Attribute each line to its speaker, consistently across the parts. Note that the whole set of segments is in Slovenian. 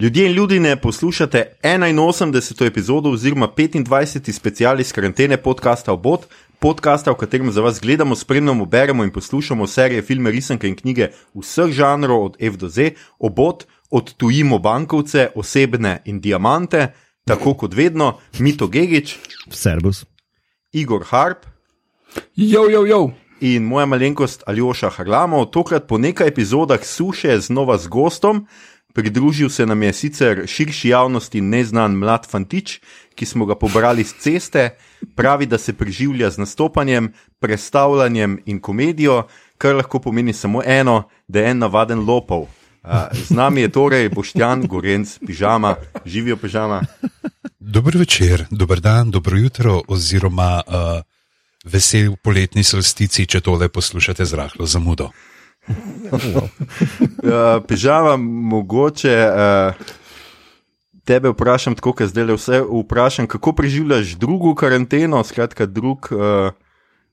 Speaker 1: Ljudje in ljudje, poslušate 81. epizodo oziroma 25. special iz karantene podcasta Obot, podcasta, v katerem za vas gledamo, spremljamo, beremo in poslušamo serije, filme, risanke in knjige vseh žanrov od F do Z, Obot, odtujimo bankovce, osebne in diamante, tako kot vedno, Mito Gigič,
Speaker 2: Servus,
Speaker 1: Igor Harp.
Speaker 3: Jo, jo, jo.
Speaker 1: In moja malenkost Aljoša Harlamo, tokrat po nekaj epizodah suše znova z gostom. Pridružil se nam je sicer širši javnosti neznan mlad fantič, ki smo ga pobrali z ceste, pravi, da se preživlja z nastopanjem, predstavljanjem in komedijo, kar lahko pomeni samo eno, da je en navaden lopov. Z nami je torej Boštjan, Gorenc, pižama, živijo pižama.
Speaker 4: Dober večer, dober dan, dobro jutro, oziroma uh, vesel poletni solstici, če tole poslušate z rahlo zamudo.
Speaker 1: Uh, Pižama, mogoče uh, tebe vprašam, tako kot zdaj le vse vprašam, kako preživljaš drugo karanteno, skratka, drug, uh,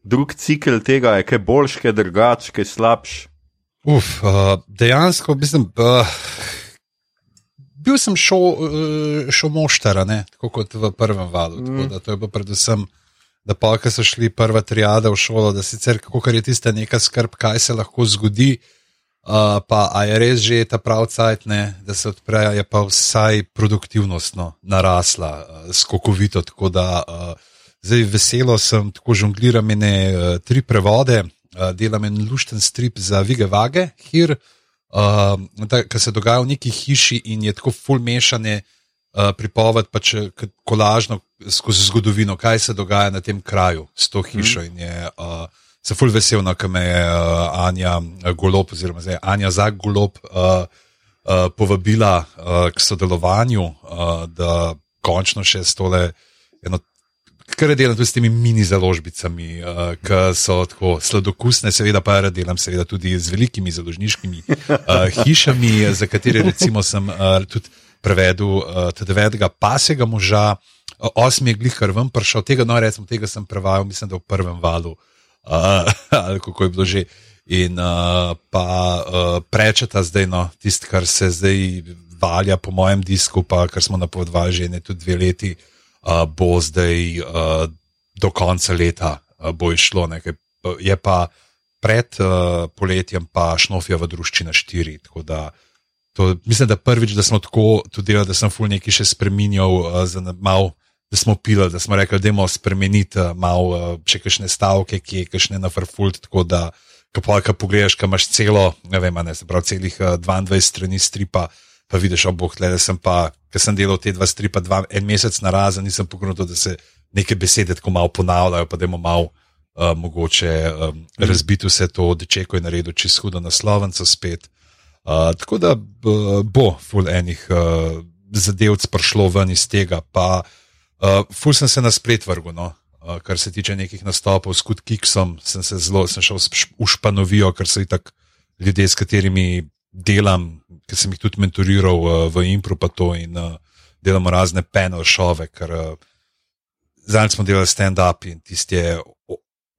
Speaker 1: drug cikl tega, je kaj boljš, kaj drugač, kaj slabš.
Speaker 4: Uf, uh, dejansko mislim. Uh, Bil sem šel moštara, tako kot v prvem valu. Mm. To je bilo predvsem, da pa, ko so šli prva triada v šolo, da sicer kako je tista neka skrb, kaj se lahko zgodi, uh, pa je res že ta prav cajt, ne, da se odprejo, je pa vsaj produktivnost no, narasla, uh, skokovito. Tako da uh, zdaj veselo sem, tako žongliram ene uh, tri prevode, uh, delam en lušten strip za Vige Vage, Hir. Uh, kar se dogaja v neki hiši in je tako full mešane uh, pripoved, pač kolažno skozi zgodovino, kaj se dogaja na tem kraju s to hišo. Mm. Je uh, se full vesel, da no, me je uh, Anja Golop, oziroma zdaj Anja Zag Golop, uh, uh, povabila uh, k sodelovanju, uh, da končno še stole eno kar delam tudi s temi mini založbicami, uh, ki so tako sladokusne, seveda pa delam seveda tudi z velikimi založniškimi uh, hišami, za katere recimo sem uh, tudi prevedel uh, devetega pasega moža, uh, osmi je glihar ven prišel, tega, no recimo tega sem prevajal, mislim, da v prvem valu, uh, ali kako je bilo že. In uh, pa uh, prečeta zdaj, no, tisto, kar se zdaj valja po mojem disku, pa kar smo napovedovali že ne tudi dve leti, uh, uh, bo zdaj uh, do konca leta uh, bo išlo. Nekaj. Je pa pred uh, poletjem pa šnofija v družščina štiri. Da, to, mislim, da prvič, da smo tako tudi delali, da sem ful neki še spremenjal, uh, mal, da smo pili, da smo rekli, da moramo spremeniti uh, malo uh, še kakšne stavke, ki je kakšne na farfult. Tako da, ko pa kaj pogledaš, kaj imaš celo, ne vem, ne, se pravi, celih uh, 22 strani stripa pa vidiš, oh, boh, le da sem pa, ker sem delal te dva stripa, dva, en mesec na razen, nisem pogledal, da se neke besede tako malo ponavljajo, pa da imamo malo uh, mogoče um, mm. razbiti vse to, da če je naredil čisto hudo na slovencu spet. Uh, tako da uh, bo ful enih uh, zadevc prišlo ven iz tega, pa uh, ful sem se na splet vrgel. No? Uh, kar se tiče nekih nastopov s Kiksom, sem se zelo, sem šel v Španovijo, ker so itak ljudje, s katerimi delam, ki sem jih tudi mentoriral uh, v Impro, pa to in uh, delamo razne panel šove, ker uh, zdaj smo delali stand-up in tisti je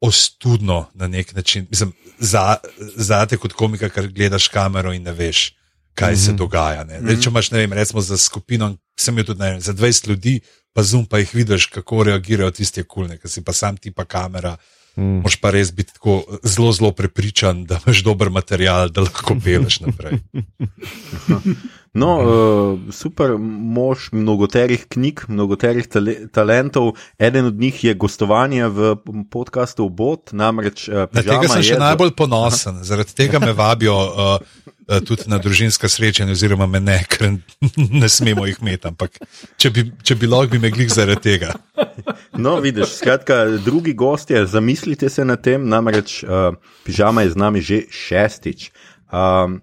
Speaker 4: ostudno na nek način. Mislim, za, za te kot komika, ker gledaš kamero in ne veš, kaj mm -hmm. se mhm. dogaja. Mm -hmm. Če imaš, ne vem, recimo za skupino, sem jo tudi vem, za 20 ljudi, pa zum pa jih vidiš, kako reagirajo tisti kulne, ker si pa sam ti pa kamera. Mm. Moš pa res biti tako zelo, zelo prepričan, da imaš dober material, da lahko peleš naprej.
Speaker 1: No, uh, super, mož mnogoterih knjig, mnogoterih tale talentov. Eden od njih je gostovanje v podkastu Bot. Namreč, uh,
Speaker 4: na tega sem še najbolj ponosen, Aha. zaradi tega me vabijo uh, uh, tudi na družinska srečanja, oziroma me ne, ker ne smemo jih imeti. Ampak če bi, če bi lahko, bi me glih zaradi tega.
Speaker 1: No, vidiš, skratka, drugi gostje, zamislite se na tem, namreč uh, pižama je z nami že šestič. Um,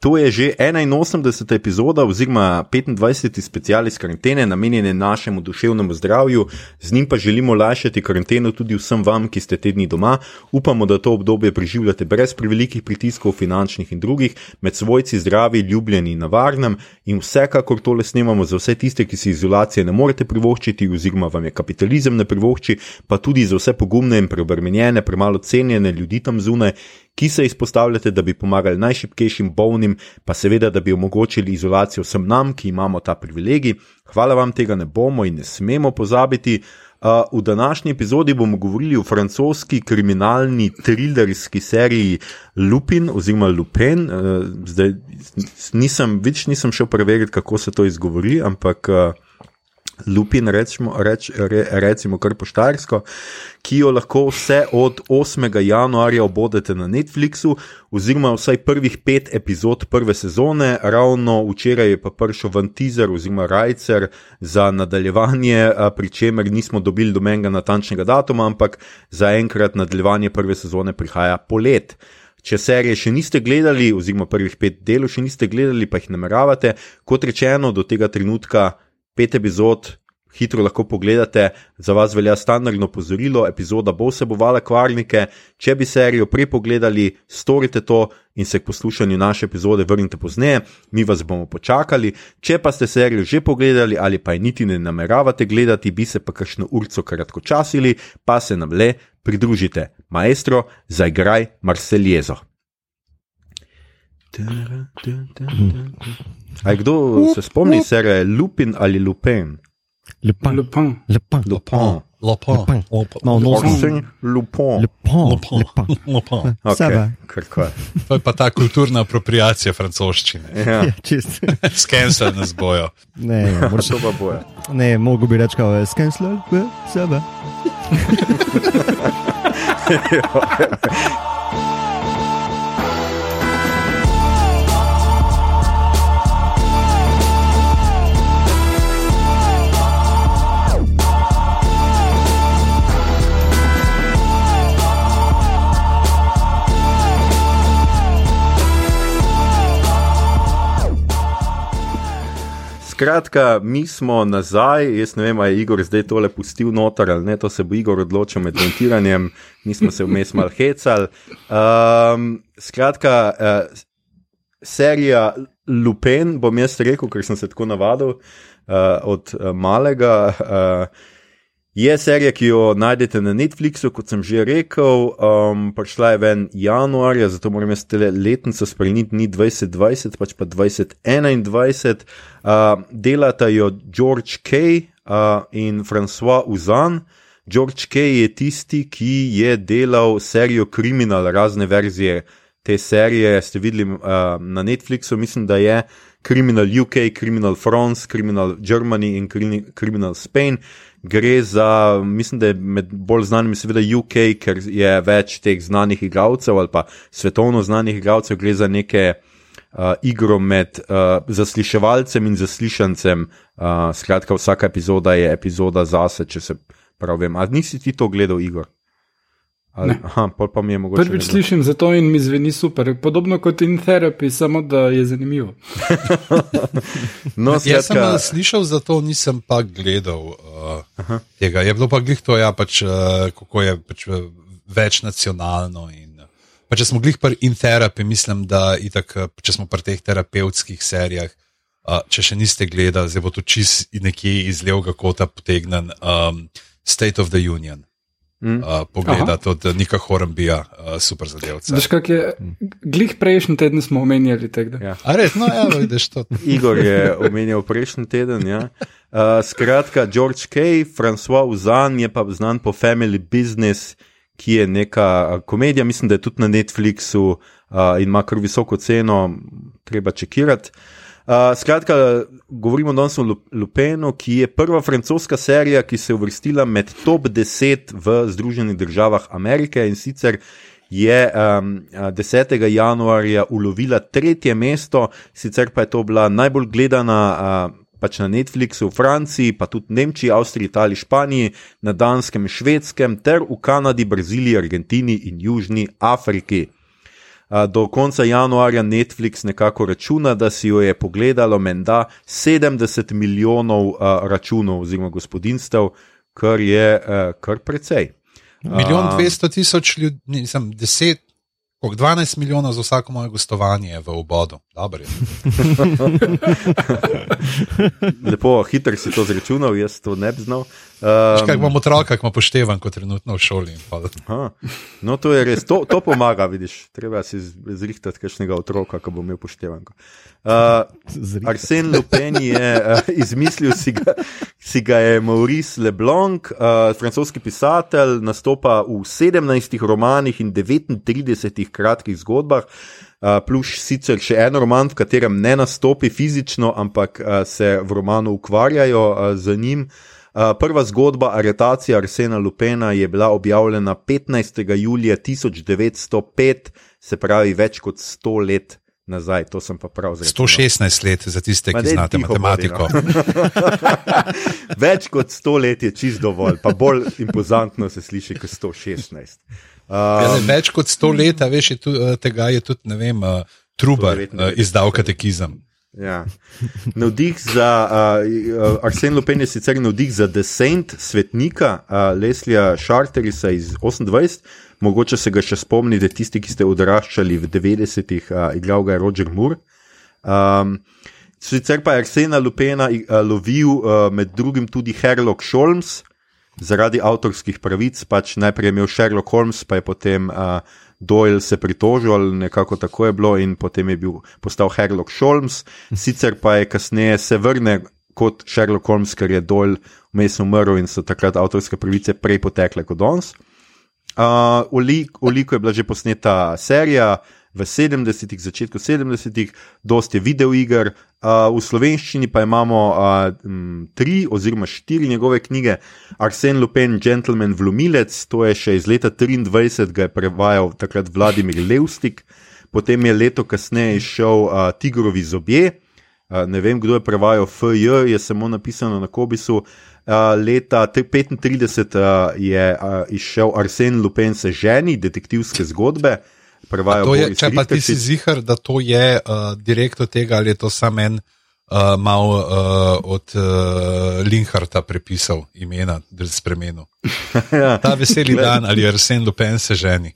Speaker 1: To je že 81. epizoda, oziroma 25. special iz karantene, namenjene našemu duševnemu zdravju, z njim pa želimo lajšati karanteno tudi vsem vam, ki ste tedni doma. Upamo, da to obdobje preživljate brez prevelikih pritiskov, finančnih in drugih, med svojci zdravi, ljubljeni in na varnem. In vsekakor tole snemamo za vse tiste, ki si izolacije ne morete privoščiti, oziroma vam je kapitalizem ne privošči, pa tudi za vse pogumne in preobremenjene, premalo cenjene ljudi tam zunaj ki se izpostavljate, da bi pomagali najšipkejšim bolnim, pa seveda, da bi omogočili izolacijo vsem nam, ki imamo ta privilegij. Hvala vam, tega ne bomo in ne smemo pozabiti. Uh, v današnji epizodi bomo govorili o francoski kriminalni trilerski seriji Lupin oziroma Lupin. Uh, zdaj nisem, več nisem šel preveriti, kako se to izgovori, ampak uh, Lupin, rečemo, reč, re, recimo kar poštarsko, ki jo lahko vse od 8. januarja obodete na Netflixu, oziroma vsaj prvih pet epizod prve sezone. Ravno včeraj je pa prišel ven teaser oziroma rajcer za nadaljevanje, pri čemer nismo dobili domenega natančnega datuma, ampak zaenkrat nadaljevanje prve sezone prihaja polet. Če serije še niste gledali, oziroma prvih pet delov še niste gledali, pa jih nameravate, kot rečeno, do tega trenutka pet epizod, hitro lahko pogledate, za vas velja standardno pozorilo, epizoda bo vsebovala kvarnike. Če bi serijo prej pogledali, storite to in se k poslušanju naše epizode vrnite pozneje, mi vas bomo počakali. Če pa ste serijo že pogledali ali pa je niti ne nameravate gledati, bi se pa kakšno urco kratko časili, pa se nam le pridružite. Maestro, zaigraj Marseljezo. A je kdo se spomni serije Lupin ali Lupin?
Speaker 2: Lupin.
Speaker 3: Lupin.
Speaker 2: Lupin.
Speaker 1: Lupin.
Speaker 4: Lupin.
Speaker 2: Lupin.
Speaker 4: Lupin.
Speaker 1: Lupin. Lupin.
Speaker 2: Lupin.
Speaker 4: Lupin. Lupin.
Speaker 2: Sebe.
Speaker 1: Okay. Kar
Speaker 4: To je pa ta kulturna apropriacija francoščine.
Speaker 1: ja,
Speaker 2: Ja, čist.
Speaker 4: Skenzel nas bojo.
Speaker 2: Ne, moraš,
Speaker 1: to pa boje.
Speaker 2: ne, mogo bi reči, kao, skenslal, sebe.
Speaker 1: Skratka, mi smo nazaj, jaz ne vem, ali je Igor zdaj tole pustil noter ali ne, to se bo Igor odločil med montiranjem, nismo se vmes mal hecali. Um, skratka, uh, serija Lupin, bom jaz rekel, ker sem se tako navadil uh, od uh, malega. Uh, Je serija, ki jo najdete na Netflixu, kot sem že rekel, um, prišla je ven januarja, zato moram jaz te letnico spremeniti, ni 2020, pač pa 2021. Uh, delata jo George Kay uh, in François Uzan. George Kay je tisti, ki je delal serijo Criminal, razne verzije te serije. Ste videli uh, na Netflixu, mislim, da je Criminal UK, Criminal France, Criminal Germany in Criminal Spain gre za, mislim, da je med bolj znanimi, seveda UK, ker je več teh znanih igralcev ali pa svetovno znanih igralcev, gre za neke uh, igro med uh, zasliševalcem in zaslišancem. Uh, skratka, vsaka epizoda je epizoda zase, če se prav vem. Ali nisi ti to gledal, Igor? Ali,
Speaker 3: Ne.
Speaker 1: aha, pol pa mi je mogoče.
Speaker 3: Prvič slišim za to in mi zveni super. Podobno kot in terapija, samo da je zanimivo.
Speaker 1: No,
Speaker 4: Jaz sem uh, slišal za to, nisem pa gledal uh, tega. Je bilo pa glih to, ja, pač, uh, kako je pač, večnacionalno. In, pa če smo glih pri interapiji, mislim, da itak, če smo pri teh terapevtskih serijah, uh, če še niste gledali, zdaj bo to čist nekje iz levega kota potegnen um, State of the Union.
Speaker 1: Mm.
Speaker 4: Uh, pogledati od Nika Hornbija, uh, super zadevca.
Speaker 3: Veš, kak je, glih prejšnji teden smo omenjali tega.
Speaker 1: Ja.
Speaker 4: A res, no, evo, vidiš to.
Speaker 1: Igor je omenjal prejšnji teden. Ja. Uh, skratka, George Kay, François Uzan je pa znan po Family Business, ki je neka komedija, mislim, da je tudi na Netflixu uh, in ima kar visoko ceno, treba čekirati. Uh, skratka, govorimo danes o Lu- Lupenu, ki je prva francoska serija, ki se je uvrstila med top 10 v Združenih državah Amerike in sicer je um, a, 10. januarja ulovila tretje mesto, sicer pa je to bila najbolj gledana. Uh, Pač na Netflixu v Franciji, pa tudi Nemčiji, Avstriji, Italiji, Španiji, na Danskem, Švedskem, ter v Kanadi, Braziliji, Argentini in Južni Afriki. Do konca januarja Netflix nekako računa, da si jo je pogledalo menda 70 milijonov računov oziroma gospodinstev, kar je kar precej.
Speaker 4: Milijon dvesto tisoč ljudi, nisem deset, Koliko, 12 milijonov za vsako moje gostovanje v obodu. Dobro je.
Speaker 1: Lepo, hitro si to zračunal, jaz to ne bi znal. Um,
Speaker 4: Kaj imam otroka, ki ima poštevan, kot trenutno v šoli.
Speaker 1: Aha. No, to je res, to, to pomaga, vidiš. Treba si zrihtati kakšnega otroka, ki bo imel poštevanko. Uh, Arsen Lupin je uh, izmislil, si ga, si ga je Maurice Leblanc, uh, francoski pisatelj, nastopa v 17 romanih in 39 kratkih zgodbah. Uh, plus sicer še en roman, v katerem ne nastopi fizično, ampak uh, se v romanu ukvarjajo uh, z njim. Uh, prva zgodba, aretacija Arsena Lupena, je bila objavljena 15. julija 1905, se pravi več kot 100 let nazaj. To sem pa prav zračunal.
Speaker 4: 116 let za tiste,
Speaker 1: Ma
Speaker 4: ki znate matematiko.
Speaker 1: Več kot 100 let je čist dovolj, pa bolj impozantno se sliši kot 116.
Speaker 4: Ja,
Speaker 1: Uh,
Speaker 4: ne, več kot 100 let, veš, je tu, eh, tega je tudi, ne vem, uh, Trubar
Speaker 1: 199.
Speaker 4: uh, izdal katekizem.
Speaker 1: ja. Navdih za uh, Arsen Lupin je sicer navdih za Descent svetnika uh, Leslija Charterisa iz 28. Mogoče se ga še spomnite, tisti, ki ste odraščali v 90-ih, uh, igral ga je Roger Moore. Um, sicer pa je Arsena Lupena uh, lovil uh, med drugim tudi Herlock Sholmes, zaradi avtorskih pravic, pač najprej je imel Sherlock Holmes, pa je potem uh, Doyle se pritožil, ali nekako tako je bilo, in potem je bil postal Sherlock Holmes, sicer pa je kasneje se vrne kot Sherlock Holmes, ker je Doyle vmes umrl in so takrat avtorske pravice prej potekle kot danes. Uh, Oliko je bila že posneta serija v 70-ih, začetku 70-ih, dosti je videoiger, uh, v slovenščini pa imamo uh, tri oziroma štiri njegove knjige. Arsen Lupin, Gentleman Vlomilec, to je še iz leta 23, ga je prevajal takrat Vladimir Levstik, potem je leto kasneje izšel uh, Tigrovi zobje. Uh, ne vem, kdo je prevajal FJ, je samo napisano na Kobisu. Uh, leta 1935 uh, je uh, izšel Arsen Lupin se ženi, detektivske zgodbe.
Speaker 4: To je,
Speaker 1: Boris
Speaker 4: če pa ti si zihar, da to je uh, direktor tega, ali je to sam en uh, mal uh, od uh, Linharta prepisal imena, da je spremenil.
Speaker 1: ja,
Speaker 4: Ta veseli dan ali Arsen Lupin se ženi.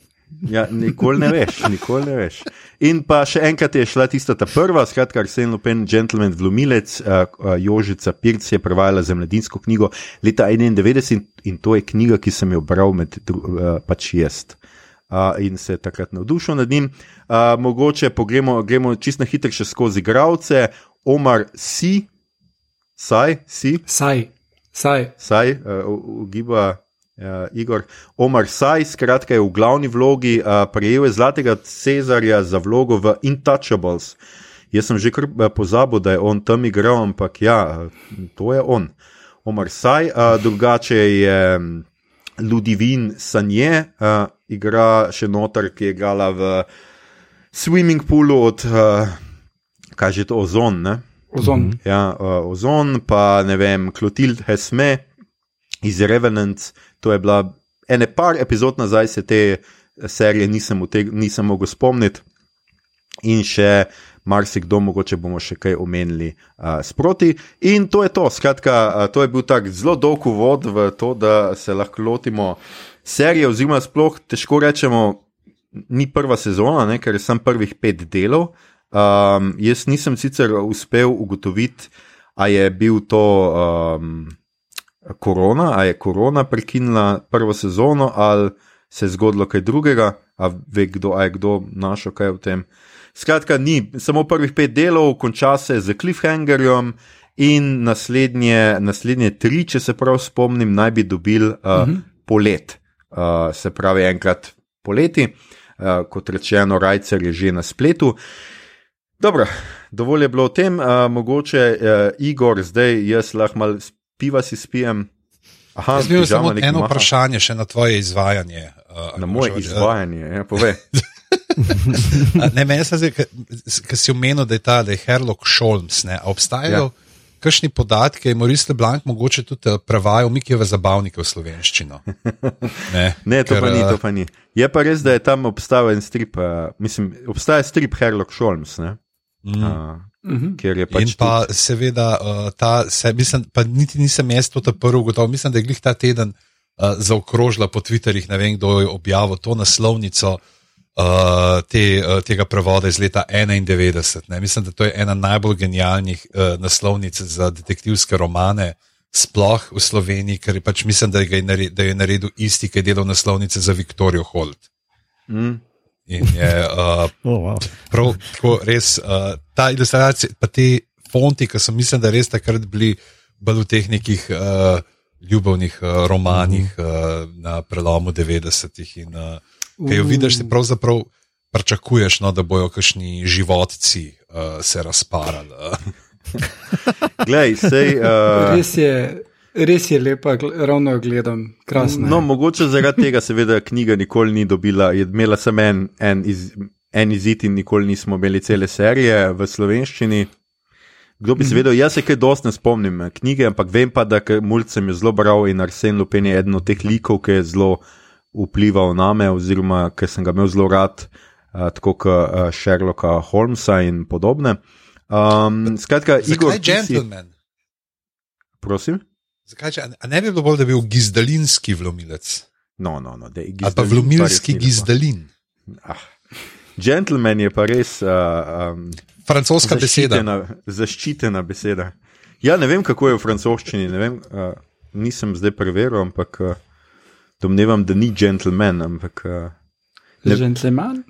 Speaker 1: ja, nikoli ne veš, nikoli ne veš. In pa še enkrat je šla tista ta prva, skratka, Arsen Lupin, Gentleman Vlomilec, uh, Jožica Pirc je prevajala za mladinsko knjigo leta 91 in, in to je knjiga, ki sem jo bral med uh, pač jaz. Uh, in se takrat navdušil nad njim. Uh, mogoče pogremo, gremo čisto na hitro še skozi igralce. Omar Si, Saj, Si,
Speaker 3: Saj, saj.
Speaker 1: Saj, uh, ugiba uh, Igor. Omar Saj, skratka, je v glavni vlogi uh, prejel je zlatega Cezarja za vlogo v Intouchables. Jaz sem že kar pozabil, da je on tam igral, ampak ja, to je on. Omar Saj, uh, drugače je Ludivin Sanje, uh, igra še notar, ki je igrala v swimming poolu od, uh, kaj že to, ozon. Ne?
Speaker 3: Ozon.
Speaker 1: Ja, uh, Ozon, pa ne vem, Klotild Hesme iz Revenant, to je bila ene par epizod nazaj, se te serije nisem, uteg, nisem mogel spomniti. In še marsikdo, mogoče bomo še kaj omenili uh, sproti. In to je to. Skratka, uh, to je bil tak zelo dolg uvod v to, da se lahko lotimo serije, oziroma sploh težko rečemo, ni prva sezona, ne, ker je sem prvih pet delov. Um, jaz nisem sicer uspel ugotoviti, a je bil to um, korona, a je korona prekinila prvo sezono, ali se je zgodilo kaj drugega, a ve kdo, a je kdo našel kaj o tem. Skratka, ni samo prvih pet delov, konča se z cliffhangerjem. In naslednje, naslednje tri, če se prav spomnim, naj bi dobil uh, uh -huh. polet, uh, se pravi enkrat poleti, uh, kot rečeno, Rajcer je že na spletu. Dobro, dovolj je bilo o tem, uh, mogoče uh, Igor, zdaj jaz lahko malo piva si spijem. Aha,
Speaker 4: Jaz bi imel samo eno
Speaker 1: maha.
Speaker 4: vprašanje še na tvoje izvajanje. Uh,
Speaker 1: Na moje izvajanje, ja, povej.
Speaker 4: Ne, meni se zdi, ker si omenil, da je ta, da je Herlock Sholmes. Ne, obstajajo ja. kakšni podatki, je Maurice Leblanc mogoče tudi eh, prevajal Mikijeve zabavnike v slovenščino? Ne,
Speaker 1: Ne, to
Speaker 4: ker,
Speaker 1: pa ni,
Speaker 4: eh,
Speaker 1: to pa ni. Je pa res, da je tam obstajal en strip, uh, mislim, obstaja strip Herlock Sholmes, ne?
Speaker 4: Mm.
Speaker 1: Uh,
Speaker 3: Mhm.
Speaker 1: kjer je
Speaker 4: In
Speaker 1: pač
Speaker 4: pa seveda, uh, ta, se, mislim, pa niti nisem jaz to prvi ugotovil, mislim, da je glih ta teden uh, zaokrožila po Twitterjih, ne vem, kdo je objavil to naslovnico. Uh, te, uh, tega prevoda iz leta 91. Ne. Mislim, da to je ena najbolj genialnih uh, naslovnic za detektivske romane. Sploh v Sloveniji, ker pač mislim, da je, naredil, da je naredil isti, ki je delal naslovnice za Viktorijo Holt.
Speaker 1: Mm.
Speaker 4: In je uh,
Speaker 2: Oh, wow.
Speaker 4: prav tako res uh, ta ilustracija, pa te fonti, ki so mislim, da res takrat bili bolj v teh nekih uh, ljubavnih uh, romanih uh, na prelomu 90-ih. In uh, ki jo vidiš, ti pravzaprav pričakuješ, no, da bojo kakšni životci uh, se razparali.
Speaker 1: Glej, sej, uh,
Speaker 3: Res je, res je lepa, ravno jo gledam, krasno.
Speaker 1: No,
Speaker 3: je.
Speaker 1: mogoče zaradi tega, seveda, knjiga nikoli ni dobila, je imela samo en, en, iz, en izid in nikoli nismo imeli cele serije v slovenščini. Kdo bi se vedel, jaz se kaj dosti ne spomnim eh, knjige, ampak vem pa, da mulj sem jo zelo bral in Arsen Lupen je eden od teh likov, ki je zelo vplival na me, oziroma ki sem ga imel zelo rad, uh, tako kot uh, Sherlocka Holmesa in podobne. Um, skratka, Igor,
Speaker 4: Zakaj
Speaker 1: si-
Speaker 4: gentleman?
Speaker 1: prosim.
Speaker 4: Zakaj, če- a ne bi bilo bolj, da bi bil gizdalinski vlomilec?
Speaker 1: No, no, no, da je
Speaker 4: Ali pa vlomilski
Speaker 1: gizdalin.
Speaker 4: gizdalin.
Speaker 1: Ah. Gentleman je pa res uh, um,
Speaker 4: Francoska beseda.
Speaker 1: zaščitena, zaščitena beseda. Ja, ne vem, kako je v francoščini, ne vem, uh, nisem zdaj preveril, ampak uh, domnevam, da ni gentleman. Ampak, uh, ne-
Speaker 3: Gentleman.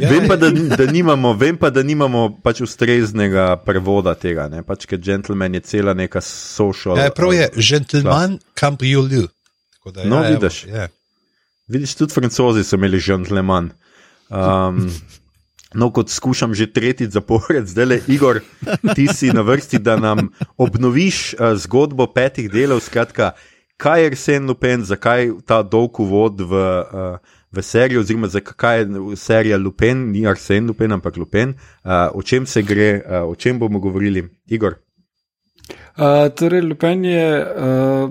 Speaker 4: Ja,
Speaker 1: vem, pa, da, da nimamo, vem pa, da nimamo pač ustreznega prevoda tega, ne? pač ker gentleman je cela neka social.
Speaker 4: Ja, prav je,
Speaker 1: uh,
Speaker 4: gentleman cambrioleur. Tako da,
Speaker 1: No,
Speaker 4: ja, evo,
Speaker 1: vidiš.
Speaker 4: je.
Speaker 1: Vidiš, tudi francozi so imeli gentleman. Um, no, kot skušam že tretjič zapored, zdaj le Igor, ti si na vrsti, da nam obnoviš uh, zgodbo petih delov. Skratka, kaj je Arsen Lupin, zakaj ta dolg uvod v, uh, v serijo, oziroma zakaj je serija Lupin, ni Arsen Lupin, ampak Lupin, uh, o čem se gre, uh, o čem bomo govorili, Igor.
Speaker 3: Uh, torej, Lupen je uh,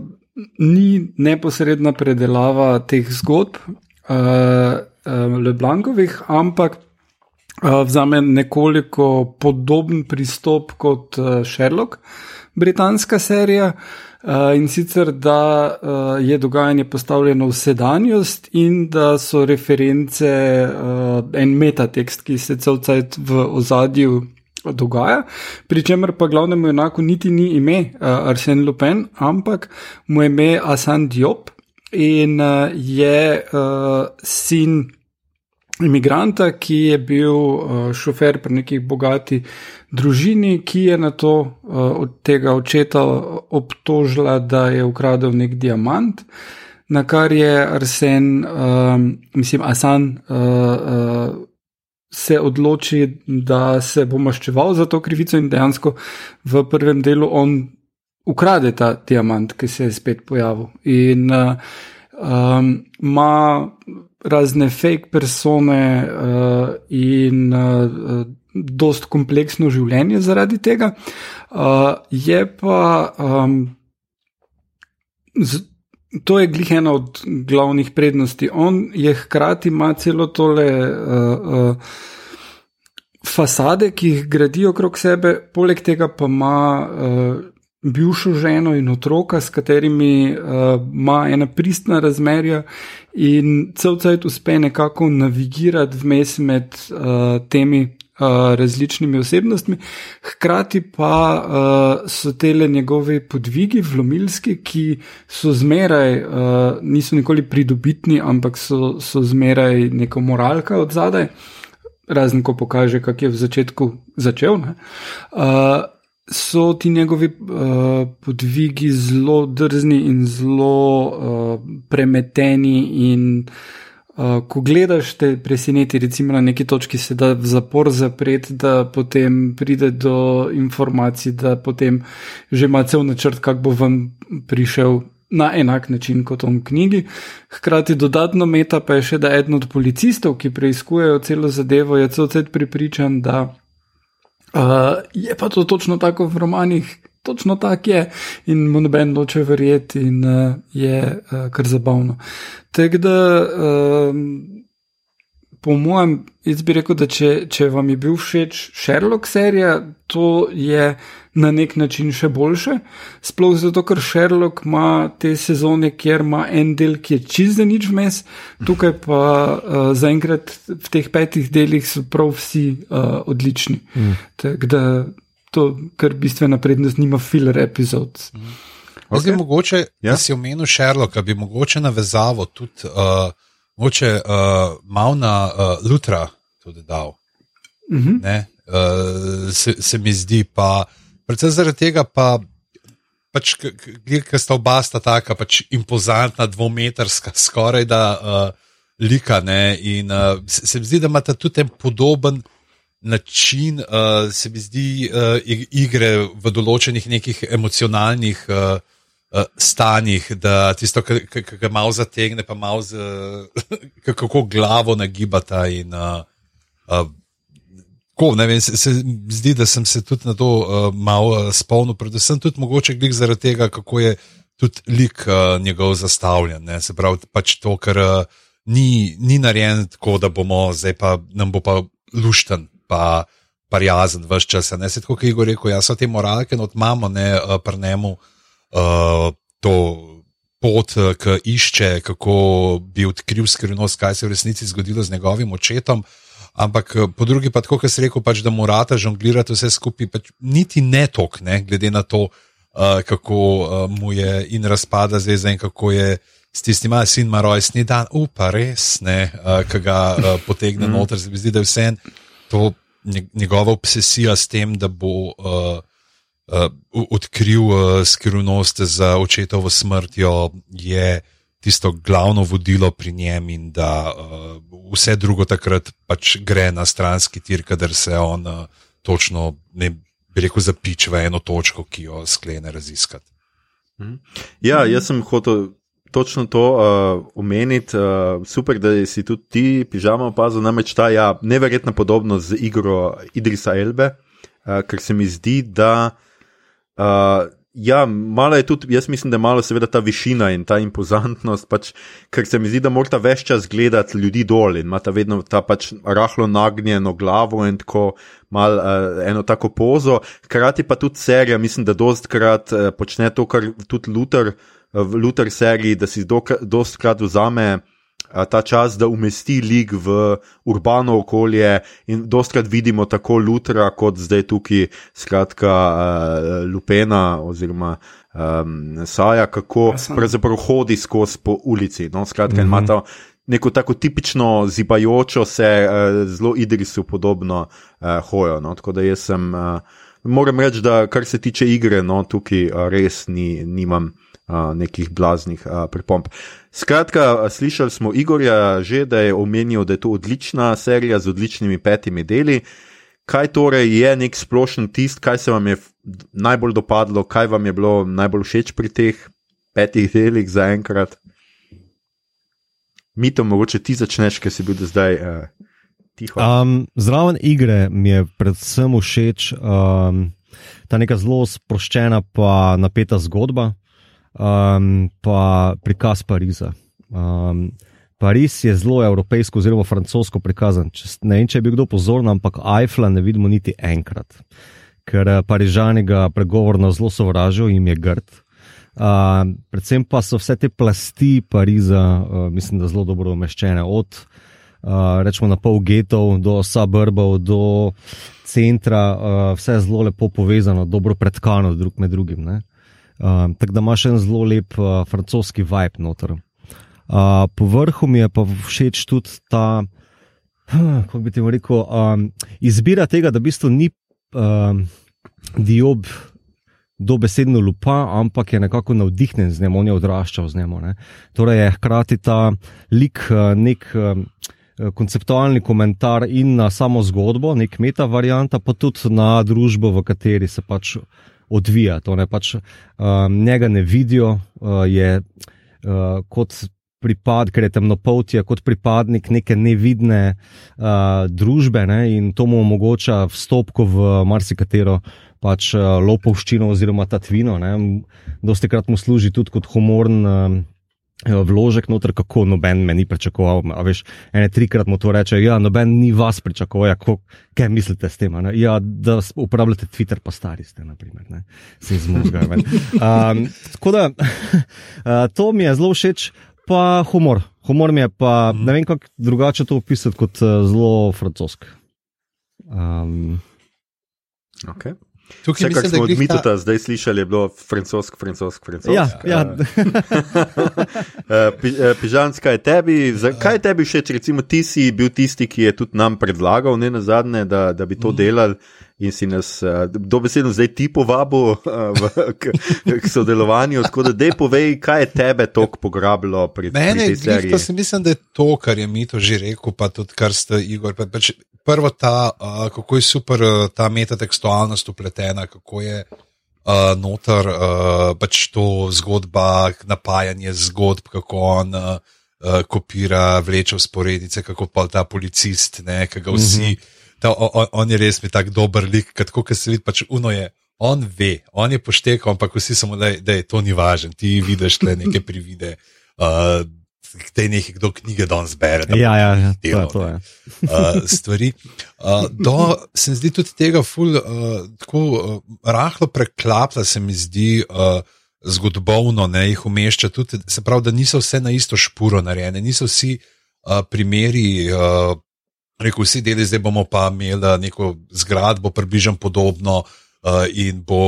Speaker 3: ni neposredna predelava teh zgodb uh, uh, Leblankovih, ampak uh, vzame nekoliko podoben pristop kot uh, Sherlock, britanska serija. Uh, in sicer, da uh, je dogajanje postavljeno v sedanjost, in da so reference uh, en metatekst, ki se cel cajt v ozadju dogaja, pri čemer pa glavnemu junaku niti ni ime uh, Arsen Lupin, ampak mu je ime Asan Diop in uh, je uh, sin imigranta, ki je bil uh, šofer pri nekih bogati družini, ki je na to uh, od tega očeta obtožila, da je ukradel nek diamant. Na kar je Arsen, um, mislim, Asan, uh, uh, se odloči, da se bo maščeval za to krivico, in dejansko v prvem delu on ukrade ta diamant, ki se je spet pojavil. In uh, um, ima razne fake persone uh, in uh, dost kompleksno življenje zaradi tega. Uh, je pa. Um, z, To je glih ena od glavnih prednosti. On je hkrati ima celo tole uh, uh, fasade, ki jih gradi okrog sebe, poleg tega pa ima uh, bivšo ženo in otroka, s katerimi uh, ima ena pristna razmerja in cel cajt uspe nekako navigirati vmes med uh, temi Uh, različnimi osebnostmi, hkrati pa uh, so tele njegovi podvigi, vlomilski, ki so zmeraj, uh, niso nikoli pridobitni, ampak so, so zmeraj neka moralka od zadaj, razen ko pokaže, kak je v začetku začel. Uh, so ti njegovi uh, podvigi zelo drzni in zelo uh, premeteni in Uh, ko gledaš, te preseneti, recimo na neki točki se da v zapor zapreti, da potem pride do informacij, da potem že ima cel načrt, kako bo ven prišel na enak način kot v knjigi. Hkrati dodatno meta pa je še, da eden od policistov, ki preizkujejo celo zadevo, je cel cel pripričan, da uh, je pa to točno tako v romanih. Točno tako je, in mu noben noče verjeti, in uh, je uh, kar zabavno. Tako da um, po mojem, jaz bi rekel, da če, če vam je bil všeč Sherlock serija, to je na nek način še boljše. Sploh zato, ker Sherlock ima te sezone, kjer ima en del, ki je čist za nič vmes, tukaj pa uh, zaenkrat v teh petih delih so prav vsi uh, odlični. Mm. Tako da to, kar bistvena prednost, nima filler epizod. Mm.
Speaker 4: Okay. Zdaj, mogoče,
Speaker 1: Ja.
Speaker 4: ja. si omenil Sherlocka, bi mogoče navezavo tudi, uh, mogoče uh, malo na uh, Lutra tudi dal.
Speaker 3: Mhm.
Speaker 4: Ne? Uh, se, se mi zdi pa, predvsem zaradi tega pa. Pač, ker sta oba sta tako pač impozantna, dvometrska, skoraj da uh, lika. Ne? In uh, se, se mi zdi, da imata tudi en podoben način, uh, se mi zdi, uh, ig- igre v določenih nekih emocionalnih uh, uh, stanjih, da tisto, kar ga malo zategne, pa malo z, kako glavo nagibata. In, uh, uh, Ko, ne vem, se, se zdi, da sem se tudi na to uh, malo spomnil, predvsem tudi mogoče glih zaradi tega, kako je tudi lik uh, njegov zastavljen. Ne? Se pravi, pač to, kar uh, ni, ni narejen tako, da bomo zdaj pa nam bo pa lušten, pa parjazen vse čas. Ne se tako, kot je Igor rekel, jaz so te moralke, no, imamo ne prnemu uh, to. Pot, eh, ki išče, kako bi odkril skrivnost, kaj se je v resnici zgodilo z njegovim očetom. Ampak eh, po drugi pa, tako kot si rekel, pač, da morata žonglirati vse skupaj, pač, niti ne tok, ne, glede na to, uh, kako uh, mu je in razpada zveza in kako je s tistim, da sin ima rojstni dan, upa res, ne, uh, ki ga uh, potegne noter. Se mi zdi, da je vse to nje- njegova obsesija s tem, da bo. Uh, uh, odkril uh, skrivnost za očetovo smrtjo, je tisto glavno vodilo pri njem, in da uh, vse drugo takrat pač gre na stranski tir, kadar se on uh, točno, ne bi rekel, zapič v eno točko, ki jo sklene raziskati.
Speaker 1: Ja, jaz sem hotel točno to uh, omeniti. Uh, super, da si tudi ti pižama opazil, namreč ta ja, neverjetna podobnost z igro Idrisa Elbe, uh, ker se mi zdi, da. Uh, Ja, malo je tudi, jaz mislim, da je malo seveda ta višina in ta impozantnost, pač, ker se mi zdi, da morata več čas gledati ljudi dol in imata vedno ta pač rahlo nagnjeno glavo in tako malo uh, eno tako pozo. Hkrati pa tudi serija, mislim, da dostkrat uh, počne to, kar tudi Luther uh, v Luther seriji, da si dostkrat vzame ta čas, da umesti lik v urbano okolje, in dostkrat vidimo tako Lutra, kot zdaj tukaj, skratka, uh, Lupena oziroma um, Saja, kako
Speaker 3: Hasan.
Speaker 1: pravzaprav hodi skozi po ulici. No? Skratka, mm -hmm. ima ta neko tako tipično zibajočo se, uh, zelo Idrisu podobno uh, hojo. No? Tako da jaz sem. Uh, Moram reči, da kar se tiče igre, no, tukaj res ni, nimam nekih blaznih uh, pripomb. Skratka, slišali smo Igorja že, da je omenil, da je to odlična serija z odličnimi petimi deli. Kaj torej je nek splošen tist, kaj se vam je najbolj dopadlo, kaj vam je bilo najbolj všeč pri teh petih delih za enkrat? Mito, mogoče ti začneš, ker si bil do zdaj uh, tiho.
Speaker 2: Um, zraven igre mi je predvsem všeč um, ta neka zelo sproščena, pa napeta zgodba, um, pa prikaz Pariza. Um, Pariz je zelo evropejsko, oziroma francosko prikazan. Če, ne vem, če je bil kdo pozoren, ampak Eiffla ne vidimo niti enkrat, ker eh, Parižani ga pregovorno zelo sovražijo, jim je grd. Uh, predvsem pa so vse te plasti Pariza, uh, mislim, da zelo dobro umeščene, od uh, rečemo na pol getov do suburbov, do centra, uh, vse zelo lepo povezano, dobro predkano drug med drugim. ne. Uh, Tako da imaš en zelo lep uh, francoski vibe noter. Uh, po vrhu mi je pa všeč tudi ta, kako bi ti rekel, um, izbira tega, da v bistvu ni um, diob dobesedno lupa, ampak je nekako navdihnjen z njim, on je odraščal z njim. Torej je hkrati ta lik eh, nek konceptualni komentar in na samo zgodbo, nek meta varianta, pa tudi na družbo, v kateri se pač odvija. To ne pač um, njega ne vidijo, uh, je uh, kot. Pripad, ker je temnopolti, kot pripadnik neke nevidne uh, družbe ne, in to mu omogoča vstop v marsikatero pač uh, lopovščino oziroma tatvino. ne. Dosti krat mu služi tudi kot humorn um, eh, vložek noter, kako noben me ni pričakoval. A veš, ene trikrat mu to reče, ja, noben ni vas pričakoval, ja, kako, kaj mislite s tem? ne? Ja, da uporabljate Twitter, pa stari ste, naprimer, ne? se izmuzgajo. Um, tako da, uh, to mi je zelo všeč, pa humor. Humor mi je pa, ne vem, kako drugače to opisati kot uh, zelo francosk. Um,
Speaker 1: Okay.
Speaker 4: Tukaj
Speaker 1: Vse, kar
Speaker 4: mislim, da
Speaker 1: smo od
Speaker 4: glih ta-
Speaker 1: zdaj slišali, je bilo francosk, francosk, francosk.
Speaker 2: ja, ja,
Speaker 1: Uh, pi, uh, Pižanska je tebi, kaj je tebi všeč? Recimo, ti si bil tisti, ki je tudi nam predlagal, ne na zadnje, da, da bi to
Speaker 4: Mhm.
Speaker 1: delali in si nas uh, dobesedno zdaj ti povabil k, k sodelovanju. Tako da, dej povej, kaj je tebe toliko pograbilo pri, pri
Speaker 4: Mene je
Speaker 1: seriji.
Speaker 4: to, se mislim, da je to, kar je Mito že rekel, pa tudi kar ste, Igor. Pa, pač prvo ta, kako je super ta metatekstualnost upletena, kako je uh, noter uh, pač to zgodba, napajanje zgodb, kako on. Uh, Uh, kopira, vleče usporednice, kako pa ta policist, ne, ki ga vsi. Mm -hmm. ta, on, on je res mi tak dober lik, kot ko se vidi, pač uno je. On ve, on je poštekal, ampak vsi samo, da je to ni važno. Ti vidiš le neke privide, uh, te nekaj, kdo knjige danes bere. da
Speaker 2: ja, ja, ja, to je
Speaker 4: delal,
Speaker 2: to. Je.
Speaker 4: uh, stvari. Uh, do, se mi zdi tudi tega, ful, uh, tako uh, rahlo preklapla se mi zdi. Uh, Zgodovino ne, jih umešča tudi, se pravi, da niso vse na isto špuro narejene, niso vsi uh, primeri, uh, rekel, vsi deli, zdaj bomo pa imeli neko zgradbo, približno podobno uh, in bo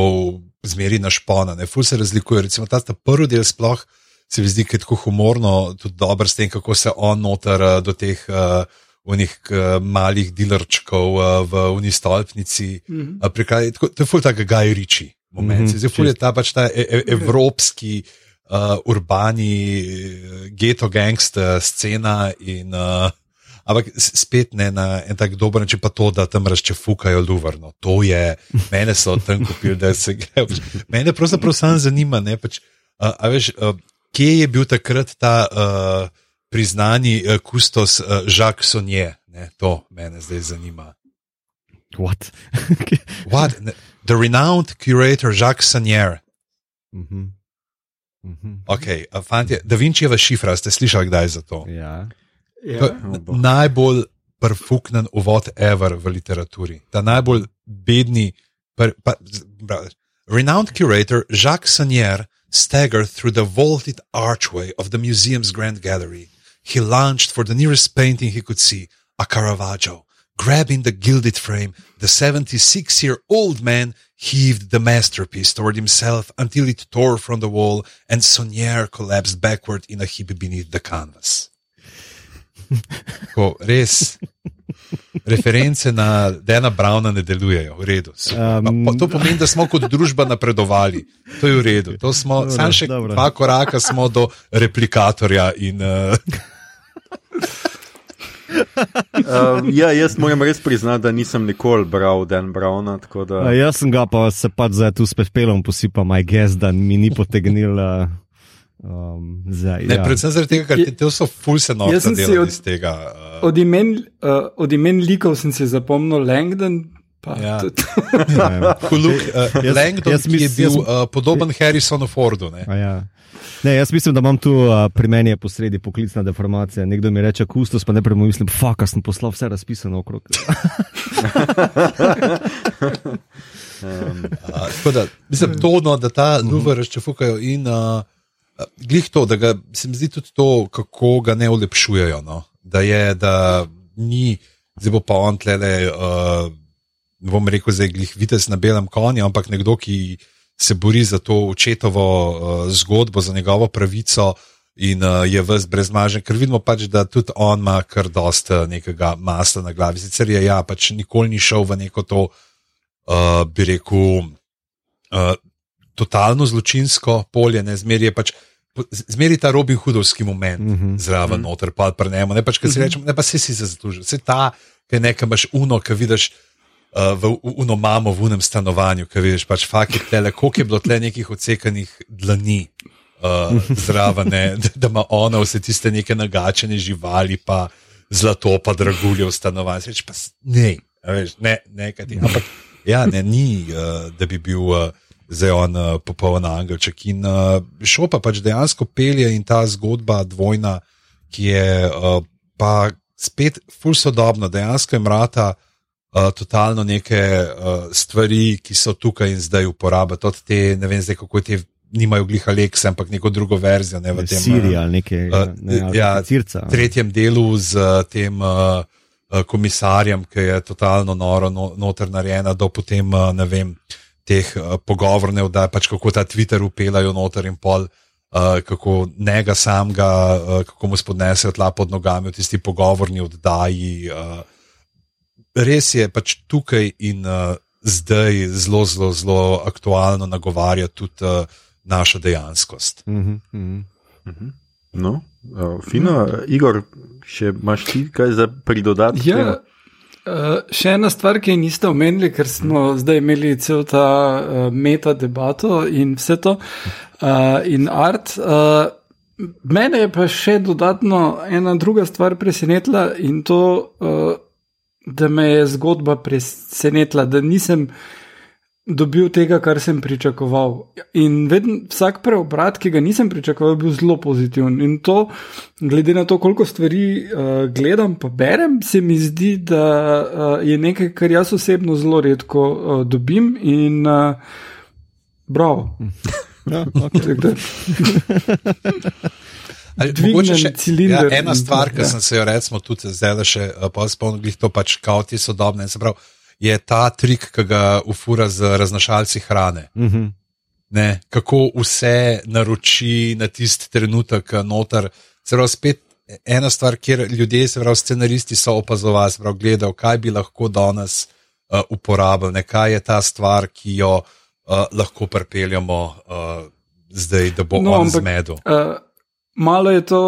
Speaker 4: zmeri našpona. Ne. Ful se razlikuje. Recimo ta, ta prvi del sploh se mi zdi, da je tako humorno, tudi dober s tem, kako se on noter uh, do teh. Uh, Unih uh, malih dilerčkov uh, v uni stolpnici, mm -hmm. prikaj, tako, to je ful tako Gaj Riči moment. Mm -hmm, Zdaj, ful je ta pač ta e e evropski, uh, urbani, uh, geto gangster scena in uh, Ampak spet ne na en tak dober način, pa to, da tam razčefukajo luvrno. To je, mene so tam kupili, da se gre. Mene pravzaprav samo zanima, ne, pač, a, a veš, a, kje je bil takrat ta uh, priznani uh, kustos uh, Jacques Sonje. Ne, to mene zdaj zanima.
Speaker 2: What?
Speaker 4: What? The renowned curator Jacques Sonnier.
Speaker 2: Mhm. Mhm.
Speaker 4: Okay, a, fantje, da Vinčijeva šifra, ste slišali kdaj za to?
Speaker 2: Ja.
Speaker 3: Ja.
Speaker 4: To n- najbolj perfuknen uvod ever v literaturi. Ta najbolj bedni. Per, pa, brother. Renowned curator Jacques Sonnier staggered through the vaulted archway of the museum's grand gallery. He launched for the nearest painting he could see, a Caravaggio. Grabbing the gilded frame, the 76 year old man heaved the masterpiece toward himself until it tore from the wall and Sonnier collapsed backward in a heap beneath the canvas. Ko, res, reference na Dana Browna ne delujejo, v redu. super. Pa- To pomeni, da smo kot družba napredovali. To je v redu. To smo,
Speaker 2: Dobro,
Speaker 4: samo še
Speaker 2: dobro.
Speaker 4: dva koraka smo do replikatorja. In, uh,
Speaker 1: Uh, ja, jaz moram res priznati, da nisem nikoli bral Dan Browna. tako Da,
Speaker 2: A, jaz sem ga pa se pač zdaj tu s pepelom posipal, maj gest, da mi ni potegnil. Uh, um, zdaj,
Speaker 4: ne,
Speaker 2: ja.
Speaker 4: predvsem zaradi tega, ker te, te so fulse norce delali
Speaker 3: od-
Speaker 4: iz tega. Uh,
Speaker 3: Od imen, uh, od imen likov sem si zapomnil Langdon. Pa
Speaker 4: Ja.
Speaker 3: tudi-
Speaker 2: Ja.
Speaker 4: Huluk, uh,
Speaker 2: Jaz-
Speaker 4: Langdon,
Speaker 2: jaz
Speaker 4: ki je bil
Speaker 2: jaz-
Speaker 4: uh, podoben Harrisonu Fordu. Ne?
Speaker 2: Ja. Ne, jaz mislim, da imam tu uh, pri meni je posredi poklicna deformacija. Nekdo mi reče kustos, pa ne premislim, fuck, a sem poslal vse razpisano okrog.
Speaker 4: Uh, tako da, mislim, to, no, da ta luver razčefukajo in uh, glih to, da ga, se mi zdi tudi to, kako ga ne ulepšujejo. No? Da je, da ni, zdaj bo pa on tlele, uh, ne bom rekel, zdaj glih videti na belem konju, ampak nekdo, ki se bori za to očetovo uh, zgodbo, za njegovo pravico. In uh, je vse brezmažen, ker vidimo pač, da tudi on ima kar dosta nekega masla na glavi. Sicer je ja, pač nikoli ni šel v neko to, uh, bi rekel, uh, totalno zločinsko polje, ne zmeri je pač. Zmeri ta Robin Hoodovski moment mm -hmm. zraven, mm -hmm. noter, pa prenemo. Ne pač, kaj si rečemo, ne pa si si zaslužil. Vse ta, ki nekaj imaš uno, ki vidiš uh, v uno mamo v unem stanovanju, ki vidiš pač fakti tle, koliko je bilo tle nekih odsekanih dlani. Uh, zraven, da, da ima ona vse tiste neke nagačene živali, pa zlato, pa dragulje v stanovanju. Rečeš, pa ne, veš, ne, ne, kaj ti. Ampak, ja, ne, ni, uh, da bi bil uh, zdaj on uh, popoln angelček. In uh, šel pa pač dejansko pelje in ta zgodba dvojna, ki je uh, pa spet ful sodobno, dejansko je mrata. Uh, totalno neke uh, stvari, ki so tukaj in zdaj uporabljate, tudi te, ne vem, zdaj kako te nimajo gliha Lex, ampak neko drugo verzijo. Ne, v tem
Speaker 2: Siriji ali nekaj.
Speaker 4: uh,
Speaker 2: Ne, ali
Speaker 4: ja,
Speaker 2: circa.
Speaker 4: tretjem delu z uh, tem uh, uh, komisarjem, ki je totalno noro no, noter narejena, do potem, uh, ne vem, teh uh, pogovornev, da pač kako ta Twitter upelajo noter in pol. Uh, kako njega samega, uh, kako mu spodnesejo tla pod nogami v tisti pogovorni oddaji. Uh, res je pač tukaj in uh, zdaj zelo, zelo, zelo aktualno nagovarja tudi uh, našo dejanskost.
Speaker 2: Mhm, mhm.
Speaker 1: No, uh, fino, Igor, še imaš ti kaj za pridodati?
Speaker 3: Ja,
Speaker 1: temu?
Speaker 3: Uh, še ena stvar, ki je niste omenili, ker smo zdaj imeli cel ta uh, meta debato in vse to, uh, in art. Uh, mene je pa še dodatno ena druga stvar presenetila in to, uh, da me je zgodba presenetila, da nisem dobil tega, kar sem pričakoval. In vedno, vsak preobrat, ki ga nisem pričakoval, je bil zelo pozitiven. In to, glede na to, koliko stvari uh, gledam, pa berem, se mi zdi, da uh, je nekaj, kar jaz osebno zelo redko uh, dobim. In uh, bravo.
Speaker 2: Ja, okay.
Speaker 3: Da-
Speaker 4: Ali, mogoče še,
Speaker 3: cilinder
Speaker 4: ja, ena stvar, ki
Speaker 3: ja.
Speaker 4: sem se jo recimo tudi zdaj še uh, spomnil, to pač kao ti sodobne. se pravi, Je ta trik, ki ga ufura z raznašalci hrane.
Speaker 2: Mhm.
Speaker 4: Ne, kako vse naroči na tisti trenutek eh, noter. Pravi, spet ena stvar, kjer ljudje, se pravi, scenaristi so opazovali, se pravi, gledal, kaj bi lahko danes uh, uporabili, ne, kaj je ta stvar, ki jo uh, lahko pripeljamo uh, zdaj, da bo
Speaker 3: no,
Speaker 4: on
Speaker 3: ampak,
Speaker 4: zmedel.
Speaker 3: Uh, malo je to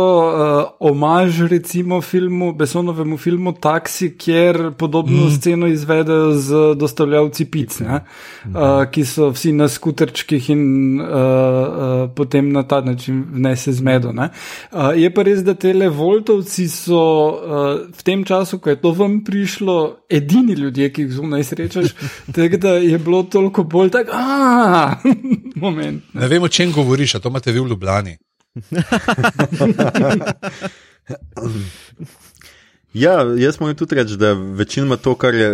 Speaker 3: uh, omaž, recimo, filmu, Besonovemu filmu Taxi, kjer podobno mm. sceno izvedejo z dostavljavci pic, ne, uh, ki so vsi na skuterčkih in uh, uh, potem na ta način vnese zmedo. ne. Uh, je pa res, da te Voltovci so uh, v tem času, ko je to vam prišlo, edini ljudje, ki jih zunaj srečaš, tako da je bilo toliko bolj tako, ah, moment. ne.
Speaker 4: Ne vem, o čem govoriš, a to imate vi v Ljubljani.
Speaker 1: Ja, jaz moram tudi reči, da večinoma to, kar je,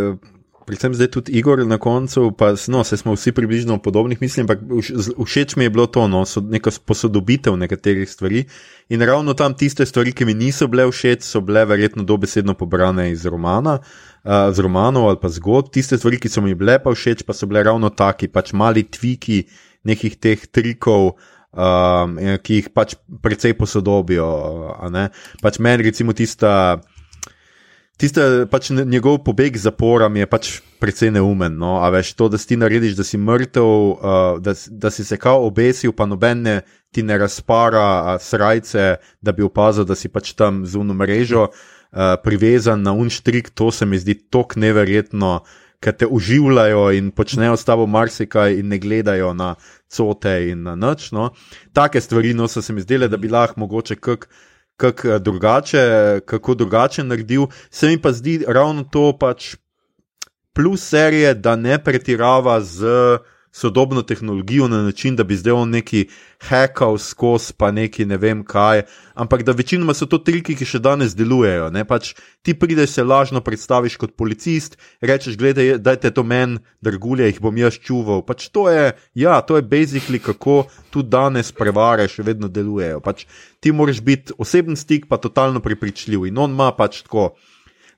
Speaker 1: predvsem zdaj tudi Igor na koncu, pa no, se smo vsi približno podobnih misli, ampak vš- všeč mi je bilo to, no, so neka posodobitev nekaterih stvari. In ravno tam tiste stvari, ki mi niso bile všeč, so bile verjetno dobesedno pobrane iz romana. Uh, z romanov ali pa zgodb, tiste stvari, ki so mi bile pa všeč, pa so bile ravno taki, pač mali tviki nekih teh trikov, um, ki jih pač precej posodobijo. Pač meni, recimo, tista. Tiste, pač njegov pobeg iz zapora je pač precej neumen. No? A veš, to, da si ti narediš, da si mrtev, uh, da, da si se kao obesil, pa noben ne, ti ne razpara uh, srajce, da bi opazil, da si pač tam zuno mrežo uh, privezan na unštrik, to se mi zdi tako neverjetno, ker te uživljajo in počnejo s tabo marsikaj in ne gledajo na cote in na noč. No? Take stvari no, so se mi zdele, da bi lahko mogoče kak kak eh, drugače, kako drugače naredil. Se mi pa zdi ravno to pač plus serije, da ne pretirava z sodobno tehnologijo na način, da bi zdaj on neki hackal skozi, pa neki ne vem kaj, ampak da večinoma so to triki, ki še danes delujejo. Ne? Pač ti prideš se lažno predstaviš kot policist, rečeš, gledaj, dajte to meni, drgulje, jih bom jaz čuval. Pač to je, ja, to je basically kako tudi danes prevare še vedno delujejo. Pač ti moraš biti oseben stik, pa totalno prepričljiv in on ima pač tako